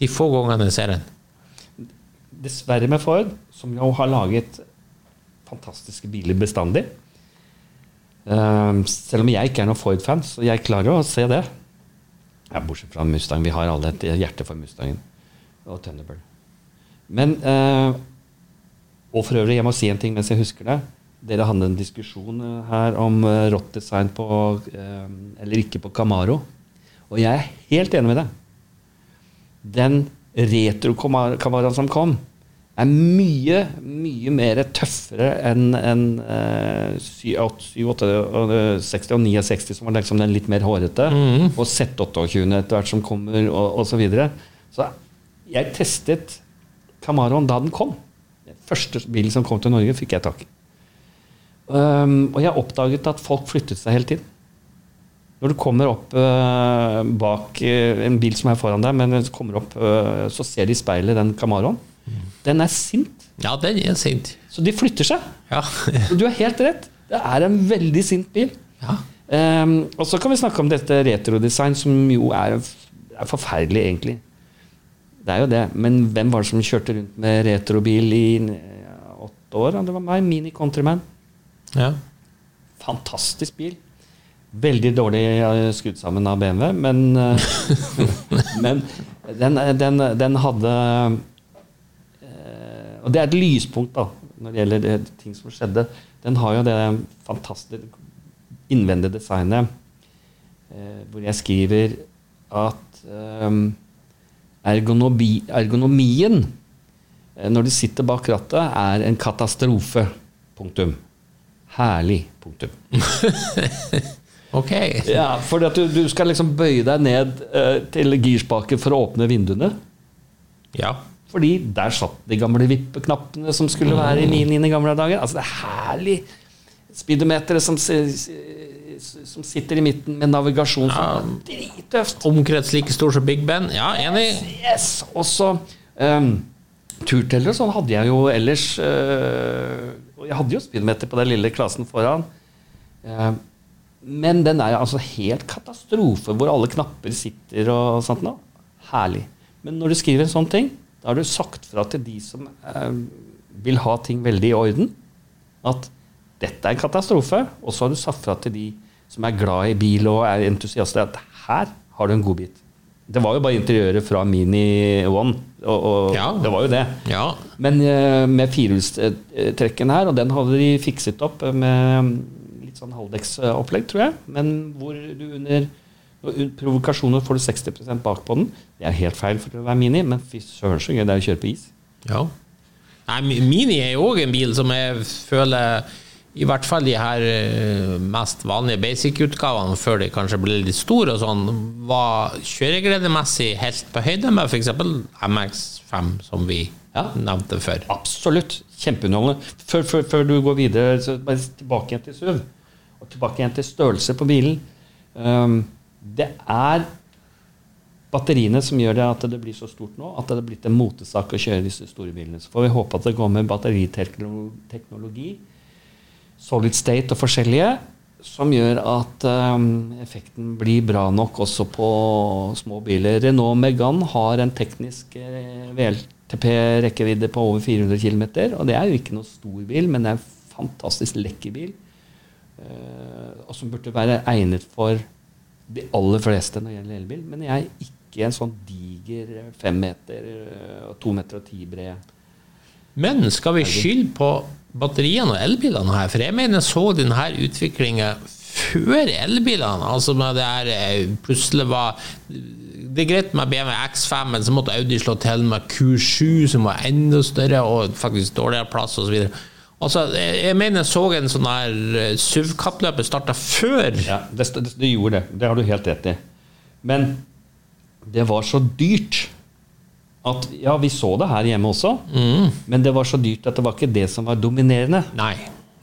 A: De få gangene jeg ser den.
C: Dessverre med Ford, som jo har laget fantastiske biler bestandig. Ehm, selv om jeg ikke er noen Ford-fan, så jeg klarer å se det. Ja, bortsett fra Mustang. Vi har alle et hjerte for Mustangen og Thunderbird. Men eh, Og for øvrig, jeg må si en ting mens jeg husker det. Dere hadde en diskusjon eh, her om eh, rått design på eh, Eller ikke på Camaro. Og jeg er helt enig med deg den retro-Camaroen som kom, er mye, mye mer tøffere enn en, eh, 68, 60 og 69, som var liksom den litt mer hårete, og Z28 etter hvert som kommer, og, og så videre. Så jeg testet Camaroen da den kom. Første bilen som kom til Norge, fikk jeg tak i. Um, og jeg oppdaget at folk flyttet seg hele tiden. Når du kommer opp uh, bak uh, en bil som er foran deg, men kommer opp, uh, så ser de i speilet den Camaroen. Den er sint,
A: Ja, den er sint.
C: så de flytter seg.
A: Ja.
C: Du har helt rett. Det er en veldig sint bil.
A: ja.
C: Um, og så kan vi snakke om dette retrodesign, som jo er, er forferdelig, egentlig. Det er jo det. Men hvem var det som kjørte rundt med retrobil i åtte år? Det var meg. Mini Countryman.
A: ja.
C: Fantastisk bil. Veldig dårlig skudd sammen av BMW, men, eh, men den, den, den hadde eh, Og det er et lyspunkt da, når det gjelder det, ting som skjedde. Den har jo det fantastiske innvendige designet eh, hvor jeg skriver at eh, ergonomi, ergonomien eh, når du sitter bak rattet, er en katastrofe. Punktum. Herlig. Punktum.
A: Ok.
C: Ja, for du, du skal liksom bøye deg ned eh, til girspaken for å åpne vinduene.
A: Ja.
C: Fordi der satt de gamle vippeknappene som skulle være i Minien i gamle dager. Altså Det er herlig. Speedometeret som som sitter i midten med navigasjon.
A: Ja.
C: Drittøft.
A: Omkrets like stor som Big Ben. Ja, enig.
C: Yes! Og så um, Turteller og sånn hadde jeg jo ellers Uh, jeg hadde jo speedometer på den lille klassen foran. Uh, men den er altså helt katastrofe hvor alle knapper sitter og sånt noe. Herlig. Men når du skriver en sånn ting, da har du sagt fra til de som eh, vil ha ting veldig i orden, at dette er en katastrofe. Og så har du sagt fra til de som er glad i bil og er entusiast, at her har du en godbit. Det var jo bare interiøret fra Mini One, og, og
A: Ja.
C: det var jo det.
A: Ja.
C: Men eh, med firehjulstrekken her, og den hadde de fikset opp med litt sånn halvdekksopplegg, tror jeg. Men hvor du under under provokasjoner får du 60% bak på den. Det er helt feil for å være Mini, men fy søren så gøy det er å kjøre på is.
A: Ja. Nei, Mini er jo òg en bil som jeg føler I hvert fall de her eh, mest vanlige basic-utgavene, før de kanskje ble litt store og sånn, var kjøregledemessig helt på høyde med f.eks. MX5, som vi
C: Ja.
A: nevnte før.
C: Absolutt. Kjempeunderholdende. Før, før, før du går videre, så bare tilbake igjen til SUV. Og tilbake igjen til størrelse på bilen. Um, det er batteriene som gjør det at det blir så stort nå, at det er blitt en motesak å kjøre disse store bilene. Så får vi håpe at det kommer batteriteknologi, solid state og forskjellige, som gjør at um, effekten blir bra nok også på små biler. Renault Megane har en teknisk eh, VLTP-rekkevidde på over 400 km. Og det er jo ikke noe stor bil, men det er en fantastisk lekker bil. eh, og som burde være egnet for de aller fleste når det gjelder elbil. Men jeg er ikke en sånn diger fem meter eh, og to meter og ti bred
A: Men skal vi skylde på batteriene og elbilene her? For jeg mener jeg så denne utviklinga før elbilene. Altså med det her eh, plutselig var Det er greit med BMW X5, men så måtte Audi slå til med Q7, som var enda større og faktisk dårligere plass osv. Altså, jeg mener jeg så en sånn her eh, SUV-kappløpet starta før.
C: Ja, det, det, det gjorde det. Det har du helt rett i. Men det var så dyrt at Ja, vi så det her hjemme også, men det var så dyrt at det var ikke det som var dominerende.
A: Nei,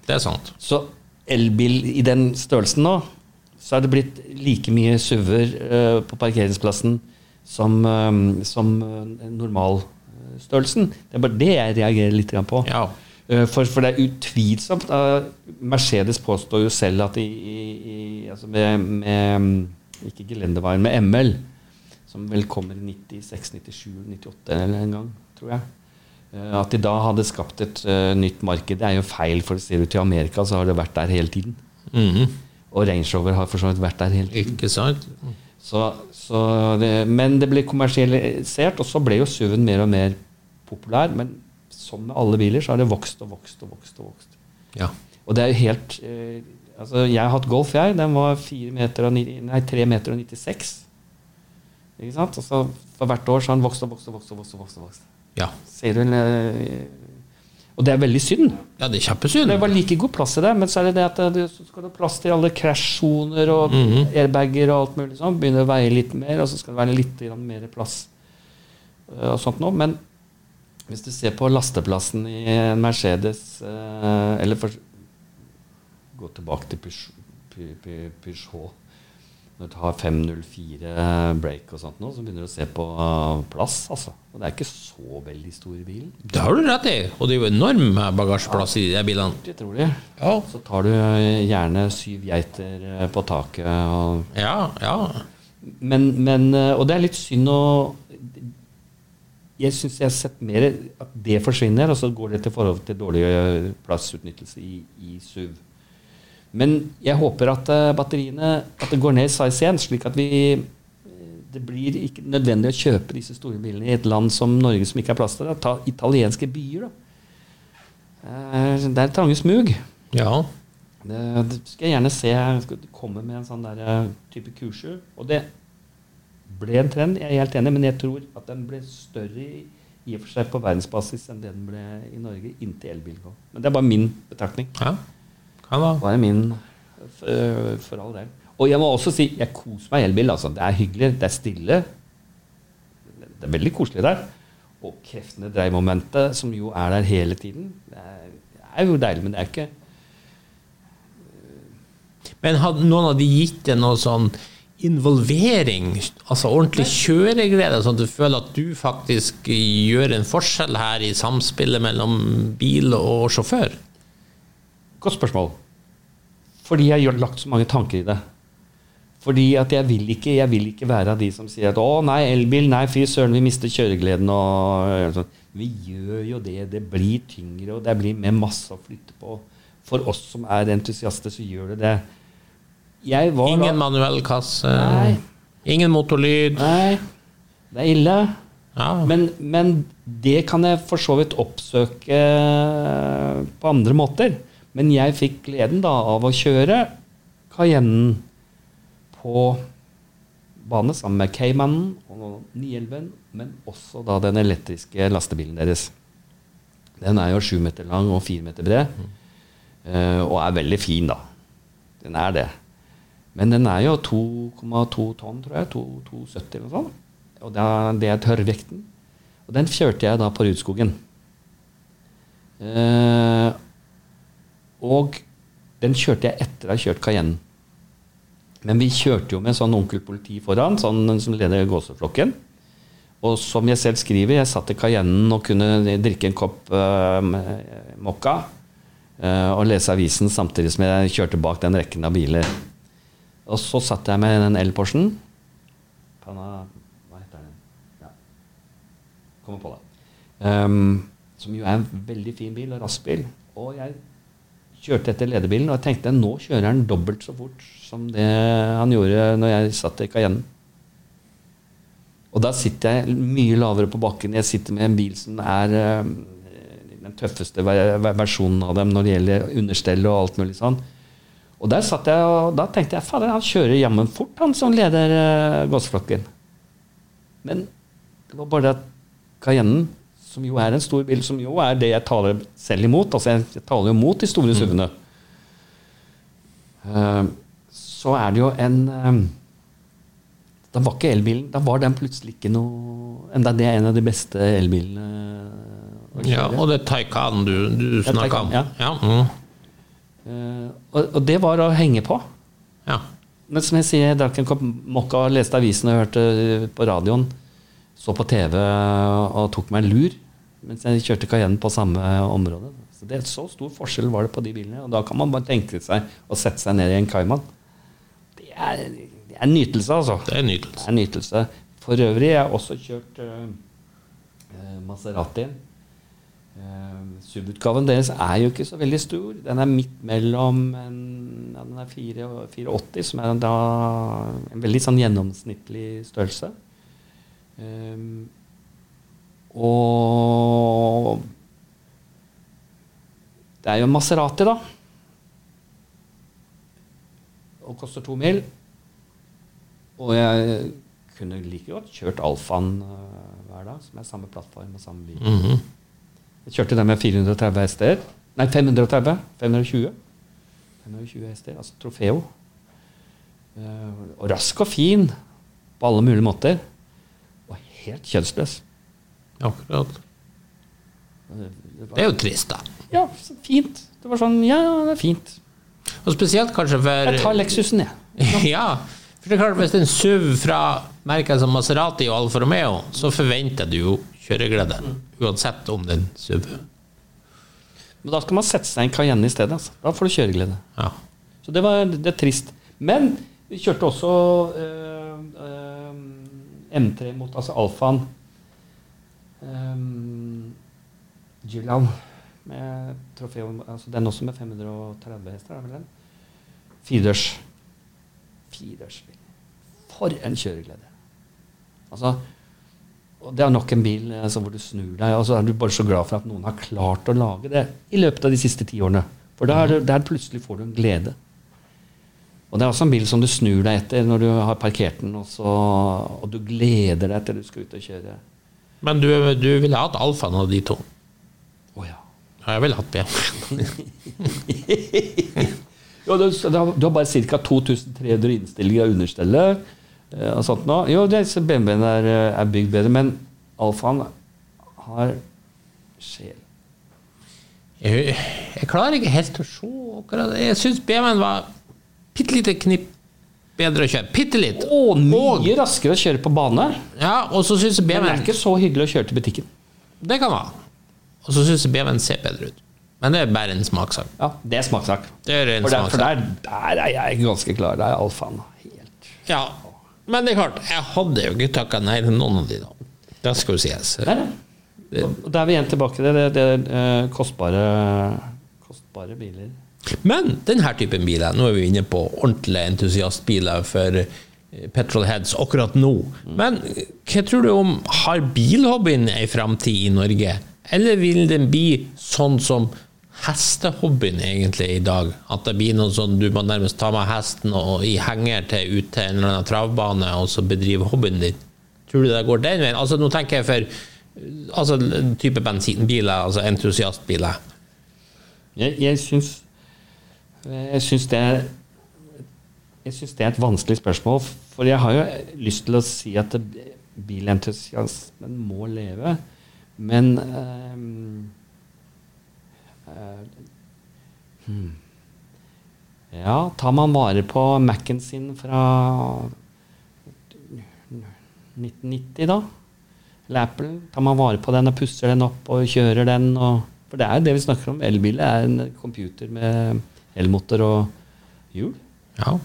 A: det er sant.
C: Så elbil i den størrelsen nå, så er det blitt like mye SUV-er eh, på parkeringsplassen som, eh, som uh, normalstørrelsen. Det er bare det jeg reagerer litt på.
A: Ja.
C: Uh, For, for det er utvilsomt uh, Mercedes påstår jo selv at i, i, i, altså med, med mm, Ikke gelendeveien, med ML, som vel kommer i 96, 97, 98 eller en gang, tror jeg. eh, At de da hadde skapt et uh, nytt marked. Det er jo feil, for ser du til Amerika, så har det vært der hele tiden.
A: Mhm.
C: Og Range Rover har for så vidt vært der hele tiden.
A: Ikke sant?
C: Så, så det, men det ble kommersialisert, og så ble jo SUV-en mer og mer populær. Men som med alle biler, så har det vokst og vokst og vokst. Og vokst.
A: Ja.
C: Og det er jo helt eh, Altså, jeg har hatt Golf, jeg. Den var 4 meter og, ni- nei, 3 meter og 96. Ikke sant? Og så for hvert år så har han vokst og vokst og vokst. og vokst, og vokst, og vokst.
A: ja.
C: Ser du en eh, Og det er veldig synd.
A: Ja, det er kjempesynd.
C: Det var like god plass i det, men så er det det at det, så skal det ha plass til alle krasjsoner og
A: Mhm.
C: airbager og alt mulig sånn. Begynner å veie litt mer, og så skal det være litt mer plass eh, og sånt nå. Men hvis du ser på lasteplassen i en Mercedes eh, Eller for, gå tilbake til Peugeot. Når du har 504 break og sånt nå, så begynner du å se på plass, altså. Og det er ikke så veldig stor bil.
A: Det har du rett i. Og det er jo enorm bagasjeplass i de bilene.
C: Det tror jeg.
A: Ja.
C: Så tar du gjerne syv geiter eh, på taket. Og,
A: Ja, ja.
C: men, men, eh, og det er litt synd å Jeg syns jeg har sett mer at det forsvinner, og så går det til forhold til dårlig eh, plassutnyttelse i, i SUV. Men jeg håper at eh, batteriene at det går ned i size igjen, slik at vi det blir ikke nødvendig å kjøpe disse store bilene i et land som Norge som ikke har plass til det. Ta italienske byer, da. Eh, Det er trange smug.
A: ja.
C: Det, det skal jeg gjerne se. Jeg skal komme med en sånn der, eh, type kurser. Og det ble en trend, jeg er helt enig, men jeg tror at den ble større i, i og for seg på verdensbasis enn det den ble i Norge inntil elbil. Men det er bare min betraktning.
A: ja. Kan da.
C: Bare min f- øh, for all del. Og jeg må også si jeg koser meg i elbil. Altså. Det er hyggelig, det er stille. Det er veldig koselig der. Og kreftene dreiemomentet, som jo er der hele tiden, det er, det er jo deilig, men det er ikke
A: Men hadde noen av de gitt deg noe sånn involvering, altså ordentlig kjøreglede, sånn at du føler at du faktisk gjør en forskjell her i samspillet mellom bil og sjåfør?
C: Godt spørsmål. Fordi jeg har lagt så mange tanker i det. Fordi at jeg vil ikke, jeg vil ikke være av de som sier at 'å nei, elbil, nei, fy søren, vi mister kjøregleden'. og sånn. Vi gjør jo det. Det blir tyngre, og det blir mer masse å flytte på. For oss som er entusiaster, så gjør det det. Jeg var
A: Ingen
C: da-
A: manuell kasse,
C: Nei.
A: ingen motorlyd.
C: Nei, det er ille.
A: Ja.
C: Men, men det kan jeg for så vidt oppsøke på andre måter. Men jeg fikk gleden da av å kjøre Cayennen på bane sammen med Caymanen og 911, men også da den elektriske lastebilen deres. Den er jo sju meter lang og fire meter bred, eh, og er veldig fin, da. Den er det. Men den er jo 2,2 tonn, tror jeg. 270 eller noe sånt. Og det er, det er tørrvekten. Og den kjørte jeg da på Rudskogen. Eh, og den kjørte jeg etter å ha kjørt Cayenne. Men vi kjørte jo med sånn onkel politi foran, sånn som leder gåseflokken. Og som jeg selv skriver, jeg satt i Cayennen og kunne drikke en kopp uh, mokka uh, og lese avisen samtidig som jeg kjørte bak den rekken av biler. Og så satt jeg med den el-Porschen. Hva heter den? Ja. Kommer på det. Um, som jo er en veldig fin bil, og rask bil. Og jeg kjørte etter lederbilen, og jeg tenkte nå kjører han dobbelt så fort som det han gjorde når jeg satt i Cayennen. Og da sitter jeg mye lavere på bakken. Jeg sitter med en bil som er eh, den tøffeste ver- ver- versjonen av dem når det gjelder understell og alt mulig sånn. Og der satt jeg, og da tenkte jeg fader, han kjører jammen fort, han som leder uh. Men det var bare det at Cayennen, som jo er en stor bil, som jo er det jeg taler selv imot Altså, jeg, jeg taler jo mot de store SUV-ene. Eh, så er det jo en eh, Da var ikke elbilen Da var den plutselig ikke noe Enda det er en av de beste elbilene
A: Ja, og det er Taycan du, du snakka om.
C: Ja.
A: Ja. mm.
C: Eh, og, og det var å henge på.
A: ja.
C: Men som jeg sier, jeg drakk en kopp mokka, leste avisen og hørte på radioen. Så på TV og tok meg en lur mens jeg kjørte Cayenne på samme område. Så det Så stor forskjell var det på de bilene. Og da kan man bare tenke seg å sette seg ned i en Cayman. Det er, det er nytelse, altså.
A: Det er
C: Det er nytelse. For øvrig jeg har også kjørt uh, Maserati. Uh, SUV-utgaven deres er jo ikke så veldig stor. Den er midt mellom en, ja, den er 4 480, som er en, da, en veldig sånn gjennomsnittlig størrelse. Um, og det er jo en Maserati, da. Og koster to mil. Og jeg kunne like godt kjørt Alfaen øh, hver dag, som er samme plattform og samme bil.
A: Mhm.
C: Jeg kjørte den med 430 hester. Nei, 530. 520. 520 hester, altså Trofeo. Eh, og rask og fin på alle mulige måter. Og helt kjønnsløs.
A: Akkurat.
C: Det
A: Det
C: var,
A: er jo trist, da.
C: ja, fint. Det var sånn Ja, det er fint.
A: Og spesielt kanskje for
C: Jeg tar Lexusen, jeg.
A: Ja, for det er klart hvis en SUV fra merker som Maserati og Alfa Romeo, så forventer du jo kjøreglede. Uansett om det er en SUV.
C: Men da skal man sette seg i en Cayenne i stedet. Altså. Da får du kjøreglede.
A: Ja.
C: Så det var det er trist. Men vi kjørte også øh, øh, M3 mot altså Alfaen. Um, Gillan med trofeo altså Den også med 530 hester, er vel den? Firedørs. Firedørsbil. For en kjøreglede. Altså og Det er nok en bil altså, hvor du snur deg, og så er du bare så glad for at noen har klart å lage det i løpet av de siste ti årene. For da er der plutselig får du en glede. Og det er også en bil som du snur deg etter når du har parkert den, og, så, og du gleder deg til du skal ut og kjøre.
A: Men du, du ville hatt Alfaen av de to.
C: Å ja.
A: Ja, jeg ville hatt BMW.
C: Jo, du, du har bare ca. 2300 innstillinger av understellet. eh, Og sånt nå. Jo, BMW-en er, eh, er bygd bedre, men Alfaen har sjel.
A: Jeg, jeg klarer ikke helt å se akkurat. Jeg syns BMW-en var bitte lite knipp bedre å kjøre. Bitte litt.
C: Å, mye
A: Og,
C: raskere å kjøre på bane.
A: ja, og så synes BMW
C: Men det er ikke så hyggelig å kjøre til butikken.
A: Det kan være. Og så syns jeg BMW ser bedre ut. Men det er bare en smakssak.
C: Ja, Det er smakssak.
A: Det er en
C: For, der, for der, der er jeg ganske klar. Der er alfaen helt
A: Ja, men det er klart, jeg hadde jo ikke takka nei til noen av de, da. Det skal jo sies.
C: Der. Og Da er vi igjen tilbake til det, det, det det kostbare, kostbare biler.
A: Men denne typen biler, nå er vi inne på ordentlige entusiastbiler for eh, petrolheads akkurat nå. Men eh, hva tror du om har bilhobbyen ei framtid i Norge? Eller vil den bli sånn som hestehobbyen egentlig i dag? At det blir noe sånn du må nærmest ta med hesten og i henger til ut til en eller annen travbane og så bedrive hobbyen din? Tror du det går den veien? Altså Nå tenker jeg for altså, type bensinbiler, altså entusiastbiler.
C: Jeg, jeg syns Jeg syns det det er et vanskelig spørsmål, for jeg har jo lyst til å si at bilentusiasmen må leve, men øh, øh, hmm. Ja, tar man vare på Mac-en sin fra 1990, da? Eller Apple? Tar man vare på den og pusser den opp og kjører den? Og, for det er jo det vi snakker om. Elbil er en computer med elmotor og hjul.
A: Ja.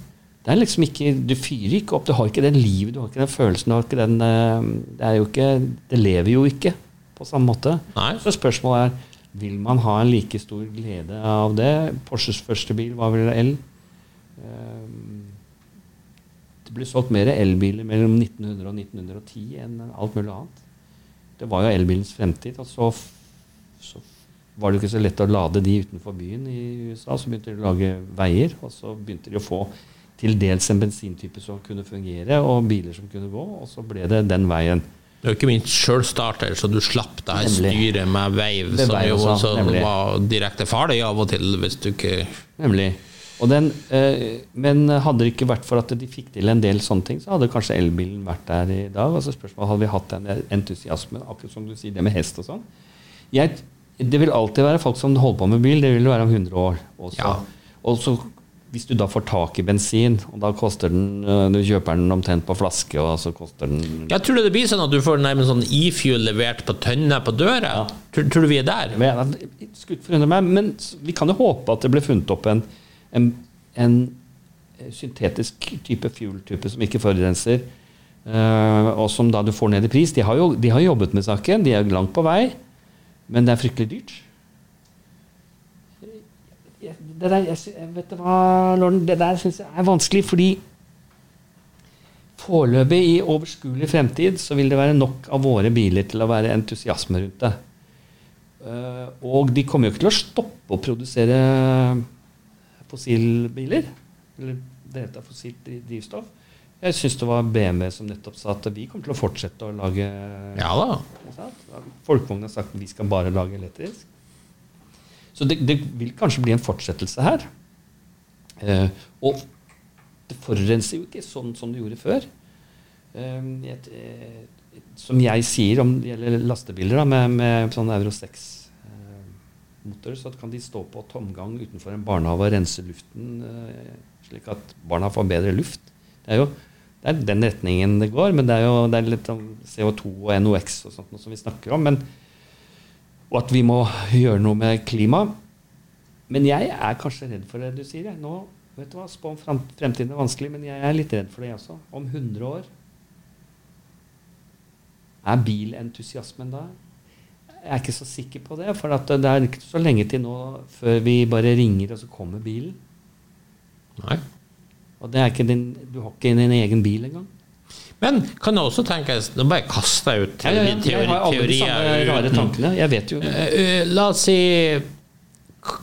C: Det er liksom ikke, Du fyrer ikke opp, du har ikke den livet, du har ikke den følelsen. du har ikke den, eh, Det er jo ikke, det lever jo ikke på samme måte.
A: Nei.
C: Så spørsmålet er vil man ha en like stor glede av det. Porsches første bil var vel el. Ehm, Det ble solgt mer elbiler mellom 1900 og 1910 enn alt mulig annet. Det var jo elbilens fremtid. og så, så var det jo ikke så lett å lade de utenfor byen i USA. Så begynte de å lage veier, og så begynte de å få til dels en bensintype som kunne fungere, og biler som kunne gå, og så ble det den veien.
A: Det er jo ikke minst sjølstarter, så du slapp det her styret med
C: Med
A: som
C: veiv
A: jo
C: også, nemlig.
A: var direkte farlig av og til, hvis du ikke
C: Nemlig. Og den, eh, men hadde det ikke vært for at de fikk til en del sånne ting, så hadde kanskje elbilen vært der i dag. Altså spørsmålet Hadde vi hatt den entusiasmen, akkurat som du sier, det med hest og sånn? Jeg, det vil alltid være folk som holder på med bil. Det vil det være om 100 år også.
A: Ja.
C: Og så hvis du da får tak i bensin, og da koster den eh, Du kjøper den omtrent på flaske, og så koster den
A: Jeg tror det blir sånn at du får nærmest sånn e-fuel levert på tønne på døra. Tror, tror du vi er der?
C: Men skutt forundre meg, men vi kan jo håpe at det ble funnet opp en, en, en syntetisk type fuel-type som ikke forurenser, eh, og som da du får ned i pris. De har jo de har jobbet med saken, de er langt på vei, men det er fryktelig dyrt. Det der, jeg, vet du hva, Lorden, det der syns jeg er vanskelig, fordi foreløpig i overskuelig fremtid så vil det være nok av våre biler til å være entusiasme rundt det. Eh, og de kommer jo ikke til å stoppe å produsere fossilbiler. Eller drevet av fossilt drivstoff. Jeg syns det var BMW som nettopp sa at vi kommer til å fortsette å lage
A: Ja da.
C: ikke? Folkevogn har sagt at vi skal bare lage elektrisk. Så det, det vil kanskje bli en fortsettelse her. Eh, og det forurenser jo ikke sånn som det gjorde før. Eh, et, et, som jeg sier om det gjelder lastebiler da, med, med sånn Euro 6-motor, så kan de stå på tomgang utenfor en barnehage og rense luften eh, slik at barna får bedre luft. Det er jo det er den retningen det går, men det er jo det er litt om CO2 og NOx og sånt som vi snakker om. Men, og at vi må gjøre noe med klima. Men jeg er kanskje redd for det du sier. Jeg. Nå, vet du hva, Spå om fremtiden er vanskelig, men jeg er litt redd for det, jeg også. Om 100 år Er bilentusiasmen da? Jeg er ikke så sikker på det. For det er ikke så lenge til nå før vi bare ringer, og så kommer bilen.
A: Nei.
C: Og det er ikke din, du har ikke din egen bil engang.
A: Men kan det også tenkes Nå bare kaster jeg ut
C: Ja, ja, ja.
A: teori,
C: Jeg har alle de samme rare tankene. Jeg vet jo
A: Eh, eh, La oss si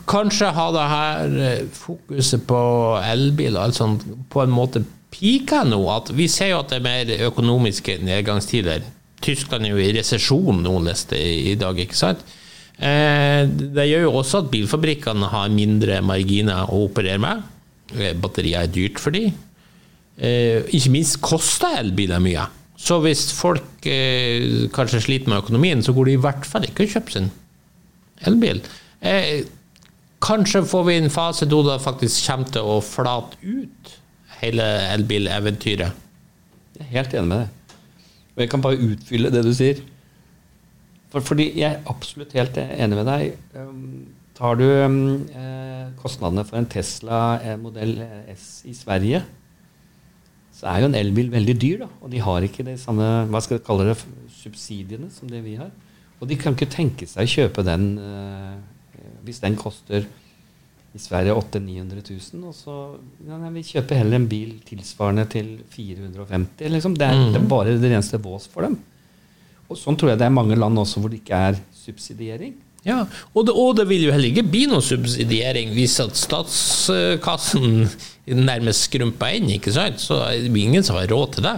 A: Kanskje ha det her eh, fokuset på elbil altså på en måte pika nå. At vi ser jo at det er mer økonomiske nedgangstider. Tyskland er jo i resesjon nå, leste i dag, ikke sant? Eh, Det gjør jo også at bilfabrikkene har mindre marginer å operere med. Eh, Batterier er dyrt for de. Eh, ikke minst koster elbiler mye. Så hvis folk eh, kanskje sliter med økonomien, så går de i hvert fall ikke og kjøper sin elbil. Eh, Kanskje får vi en fase da det faktisk kommer til å flate ut hele elbileventyret.
C: Jeg er helt enig med deg. Og jeg kan bare utfylle det du sier. For, fordi jeg er absolutt helt enig med deg. Um, tar du um, eh, kostnadene for en Tesla eh, modell S i Sverige, så er jo en elbil veldig dyr. da, Og de har ikke de samme hva skal jeg kalle det, subsidiene som det vi har. Og de kan ikke tenke seg å kjøpe den eh, hvis den koster i Sverige 800 000-900 000. Og så ja, nei, vi kjøper heller en bil tilsvarende til 450 liksom. det, er, det er bare det reneste vås for dem. Og sånn tror jeg det er mange land også hvor det ikke er subsidiering.
A: Ja, og det, og det vil jo heller ikke bli noen subsidiering hvis at statskassen nærmest skrumper inn, ikke sant? Så det blir ingen som har råd til det.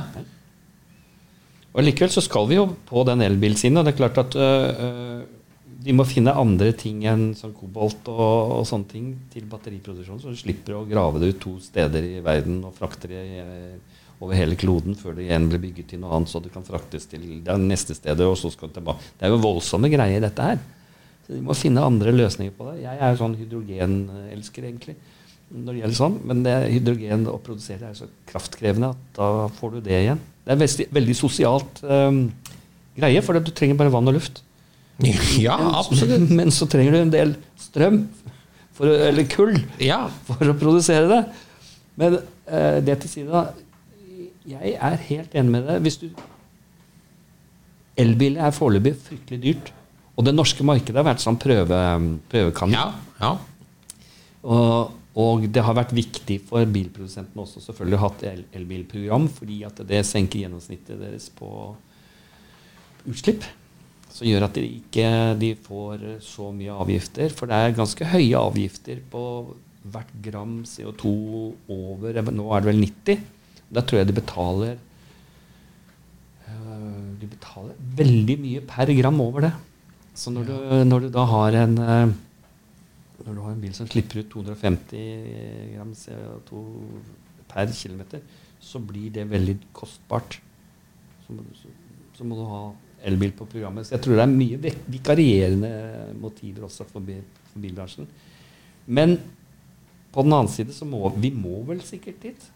C: Og Likevel så skal vi jo på den elbilsiden. Og det er klart at øh, de må finne andre ting enn sånn kobolt og, og, sånne ting til batteriproduksjon, så du slipper å grave det ut to steder i verden og frakte det øh, over hele kloden før det igjen blir bygget til noe annet, så det kan fraktes til det neste stedet, og så skal det tilbake. Det er jo voldsomme greier, dette her. Så de må finne andre løsninger på det. Jeg er jo sånn hydrogenelsker, egentlig, når det gjelder sånn. Men det hydrogen å produsere er så kraftkrevende at da får du det igjen. Det er veldig, veldig sosialt um, greie, for du trenger bare vann og luft.
A: Ja, absolutt.
C: Men, så trenger du en del strøm, for, eller kull,
A: Ja.
C: for å produsere det. Men uh, det til side, da. Jeg er helt enig med deg. Hvis du Elbiler er foreløpig fryktelig dyrt. Og det norske markedet har vært sånn prøve, prøvekanin.
A: Ja, ja.
C: Og, og det har vært viktig for bilprodusentene også selvfølgelig å ha et elbilprogram, fordi at det senker gjennomsnittet deres på utslipp. Som gjør at de ikke de får så mye avgifter. For det er ganske høye avgifter på hvert gram CO2 over Nå er det vel 90. Da tror jeg de betaler øh, De betaler veldig mye per gram over det. Så når, du, når du da har en øh, når du har en bil som slipper ut 250 gram CO2 per km, så blir det veldig kostbart. Så må, du, så, må du ha elbil på programmet. Så jeg tror det er mye vikarierende motiver også for, for bilbransjen. Men på den annen side så må vi må vel sikkert dit.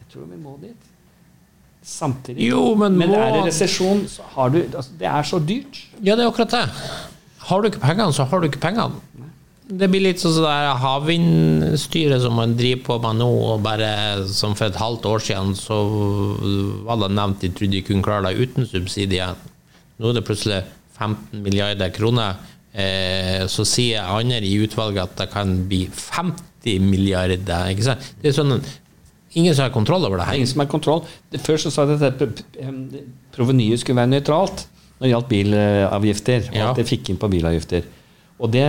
C: Jeg tror vi må dit. Samtidig
A: Jo, men
C: men er det resesjon, så har du altså, Det er så dyrt.
A: Ja, det er akkurat det. Har du ikke pengene, så har du ikke pengene. Det blir litt sånn det havvindstyret som man driver på med nå, og bare som for et halvt år siden så var det nevnt de trodde de kunne klare det uten subsidier. Nå er det plutselig 15 milliarder kroner. Eh, så sier andre i utvalget at det kan bli 50 milliarder. Ikke sant? Det er sånn Ingen som har kontroll over det
C: er
A: her.
C: ingen som har kontroll. Først før så sa de at provenyet skulle være nøytralt når det gjaldt bilavgifter. Og
A: Ja.
C: at det fikk inn på bilavgifter. Og det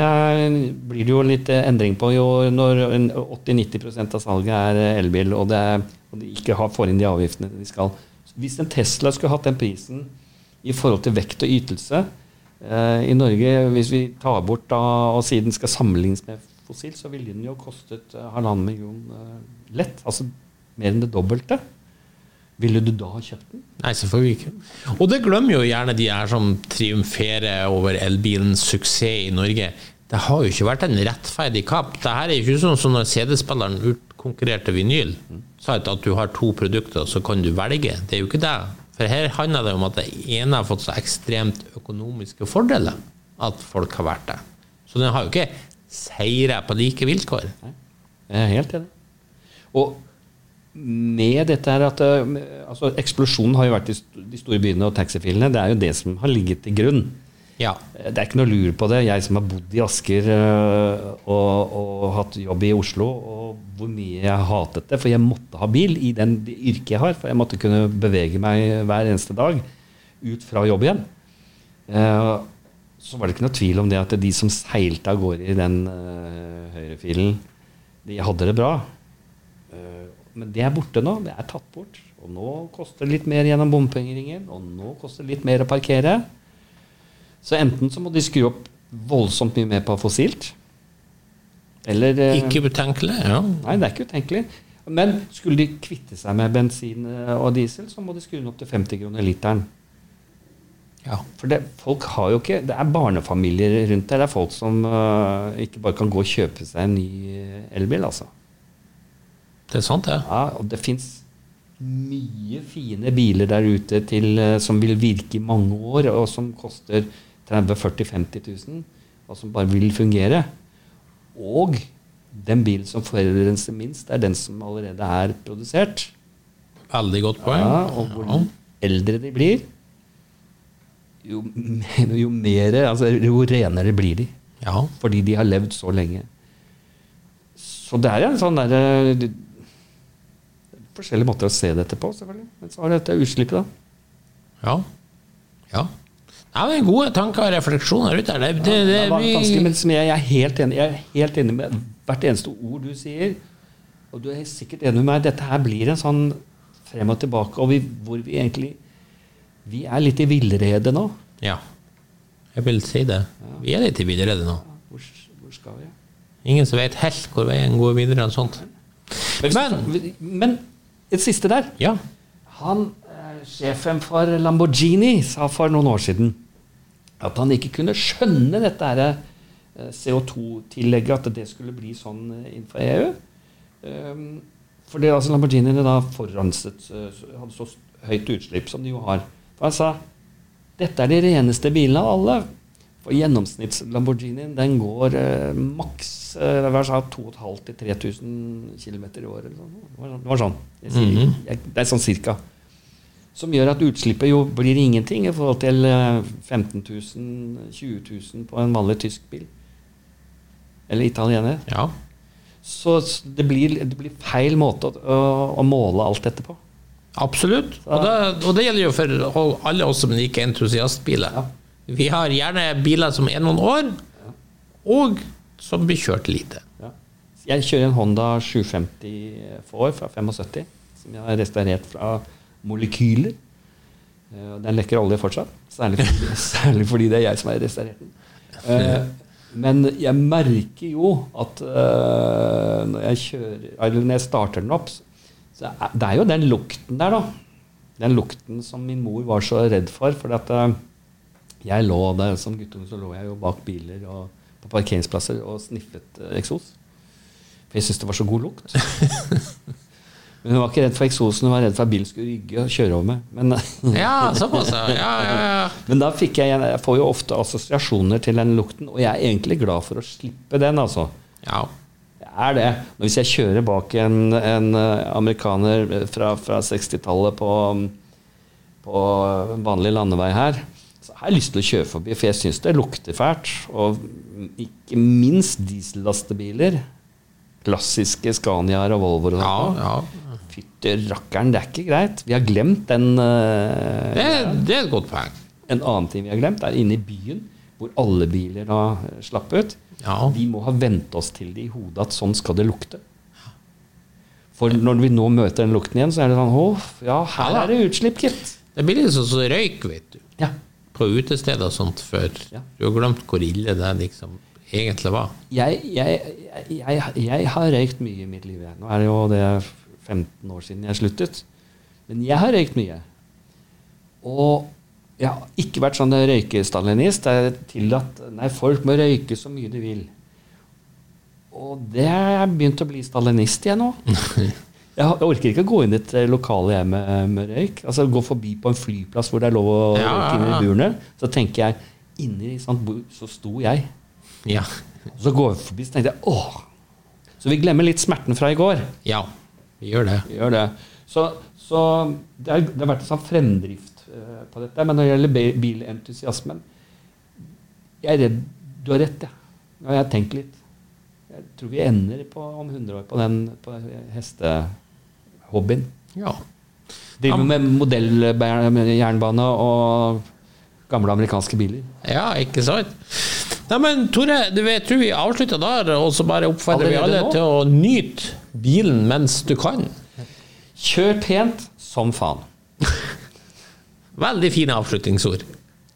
C: blir det jo litt eh, endring på jo når 80-90% av salget er eh, elbil, og, det og de ikke har, får inn de avgiftene de skal. Hvis en Tesla skulle hatt den prisen i forhold til vekt og ytelse eh, i Norge, hvis vi tar bort da, og siden skal sammenlignes med fossil, så ville den jo kostet eh, halvannen million eh, lett. Altså mer enn det dobbelte. Ville du da ha kjøpt den?
A: Nei, selvfølgelig ikke. Og det glemmer jo gjerne de her som triumferer over elbilens suksess i Norge. Det har jo ikke vært en rettferdig kapp. Det her er jo ikke sånn som når CD-spilleren utkonkurrerte vinyl. Sa at du har to produkter, så kan du velge. Det er jo ikke det. For her handler det om at det ene har fått så ekstremt økonomiske fordeler at folk har vært det. Så den har jo ikke seira på like vilkår.
C: Nei, jeg er helt enig. Og med dette her at eh, altså Eksplosjonen har jo vært i de store byene og taxifilene. Det er jo det som har ligget til grunn.
A: Ja.
C: Det er ikke noe lur på det. Jeg som har bodd i Asker øh, og, og hatt jobb i Oslo, og hvor mye jeg hatet det. For jeg måtte ha bil i den yrket jeg har. For jeg måtte kunne bevege meg hver eneste dag ut fra jobb igjen. Eh, så var det ikke noe tvil om det at de som seilte av gårde i den høyrefilen, de hadde det bra. Men det er borte nå. Det er tatt bort. Og nå koster det litt mer gjennom bompengeringen, og nå koster det litt mer å parkere. Så enten så må de skru opp voldsomt mye mer på fossilt, eller eh,
A: Ikke utenkelig, Ja.
C: Nei, det er ikke utenkelig. Men skulle de kvitte seg med bensin eh, og diesel, så må de skru den opp til 50 kroner literen.
A: Ja.
C: For det, folk har jo ikke Det er barnefamilier rundt der. Det er folk som uh, ikke bare kan gå og kjøpe seg en ny elbil, altså.
A: Det er sant, det.
C: Ja, og det fins mye fine biler der ute til, øh, som vil virke i mange år, og som koster 30 40 50 000, og som bare vil fungere. Og den bilen som forurenser minst, er den som allerede er produsert.
A: Veldig godt poeng.
C: Ja, og hvor
A: Ja.
C: eldre de blir, jo, jo mer altså, Jo renere blir de.
A: ja.
C: Fordi de har levd så lenge. Så det er en sånn derre det- Forskjellige måter å se dette på, selvfølgelig. Men så har du dette utslippet, da.
A: Ja. ja. Ja, er gode tanker og refleksjoner ute der. Det, det, det,
C: Det var vanskelig, men som jeg, jeg, er helt enig, jeg er helt enig med hvert eneste ord du sier. Og du er sikkert enig med meg. Dette her blir en sånn frem og tilbake, og vi, hvor vi egentlig Vi er litt i villrede nå.
A: ja. Jeg vil si det. Vi er litt i villrede nå.
C: Hvor, hvor skal vi?
A: Ingen som vet helt hvor veien går videre. og sånt. Men
C: Men et siste der.
A: ja.
C: Han, eh, Sjefen for Lamborghini sa for noen år siden at han ikke kunne skjønne dette her, eh, CO2-tillegget, at det skulle bli sånn eh, innenfor EU. Um, fordi altså Lamborghiniene da forurenset hadde så høyt utslipp som de jo har. For han sa dette er de reneste bilene av alle. For gjennomsnitts-Lamborghinien den går eh, maks eh, hva sa, 2500 til 3000 km i året. sånn. Det var, det var sånn. Jeg sier,
A: Mhm.
C: jeg, det er sånn cirka. Som gjør at utslippet jo blir ingenting i forhold til eh, 15 000, 20 000 på en vanlig tysk bil. Eller italiener.
A: ja.
C: Så det blir, det blir feil måte å, å måle alt dette på.
A: Absolutt. Og det, og det gjelder jo for alle oss som liker entusiastbiler.
C: Ja.
A: Vi har gjerne biler som er noen år, og som blir kjørt lite.
C: Ja. Jeg kjører en Honda 750 Får fra 75, som jeg har restaurert fra molekyler. Eh, Den lekker olje fortsatt, særlig fordi, særlig fordi det er jeg som har restaurert den. Eh, men jeg merker jo at eh, når jeg kjører Eller når jeg starter den opp, så er, det er jo den lukten der, da. Den lukten som min mor var så redd for. For at eh, jeg lå der som guttunge så lå jeg jo bak biler og på parkeringsplasser og sniffet eh, eksos. For jeg syntes det var så god lukt. Men hun var ikke redd for eksosen, hun var redd for at bilen skulle rygge og kjøre over meg. Men,
A: Ja, såpass, ja. ja, ja,
C: men da fikk jeg Jeg får jo ofte assosiasjoner til den lukten, og jeg er egentlig glad for å slippe den, altså.
A: ja.
C: Jeg er det. Når Hvis jeg kjører bak en, en eh, amerikaner fra, fra 60-tallet på, på vanlig landevei her, så har jeg lyst til å kjøre forbi, for jeg syns det lukter fælt. Og ikke minst diesellastebiler. Klassiske Scaniaer og Volvoer og
A: ja,
C: sånt.
A: ja.
C: Fytti rakkeren, det er ikke greit. Vi har glemt den uh,
A: Det, det er et godt poeng.
C: En annen ting vi har glemt, er inne i byen, hvor alle biler da eh, slapp ut.
A: Ja.
C: Vi må ha vent oss til det i hodet at sånn skal det lukte. For når vi nå møter den lukten igjen, så er det sånn Å, ja, her
A: Ja
C: er det utslipp, gitt.
A: Det blir litt sånn som røyk, vet du.
C: Ja.
A: På utesteder og sånt før.
C: Ja.
A: Du har glemt hvor ille det liksom egentlig var.
C: Jeg, jeg, jeg, jeg, har røykt mye i mitt liv. Nå er det jo det 15 år siden jeg sluttet. Men jeg har røykt mye. Og jeg har ikke vært sånn røykestalinist. Det er tillatt Nei, folk må røyke så mye de vil. Og det har jeg begynt å bli stalinist igjen nå. Jeg jeg orker ikke å gå inn i et eh, lokale jeg med, med røyk. Altså Gå forbi på en flyplass hvor det er lov å
A: Ja,
C: røyke inn
A: ja, ja.
C: i burene. Så tenker jeg inni bord så sto jeg.
A: Ja.
C: Og så går vi forbi, så tenkte jeg åh. Så vi glemmer litt smerten fra i går.
A: ja. Vi gjør det.
C: Vi gjør det. Så, så det, har, det har vært en sånn fremdrift uh, på dette. Men når det gjelder bilentusiasmen Jeg er redd du har rett, jeg. Jeg har tenkt litt. Jeg tror vi ender på, om 100 år på den på hestehobbyen.
A: Ja.
C: Driver med modelljernbane og gamle amerikanske biler.
A: Ja, ikke sant? Nei, men Tore, du vet, tror vi avslutter der, og så bare oppfordrer vi alle
C: nå?
A: til å nyte bilen mens du kan.
C: Kjør pent som faen.
A: Veldig fine avslutningsord.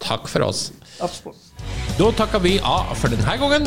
A: Takk for oss.
C: Absolutt.
A: Da takker vi av for denne gangen.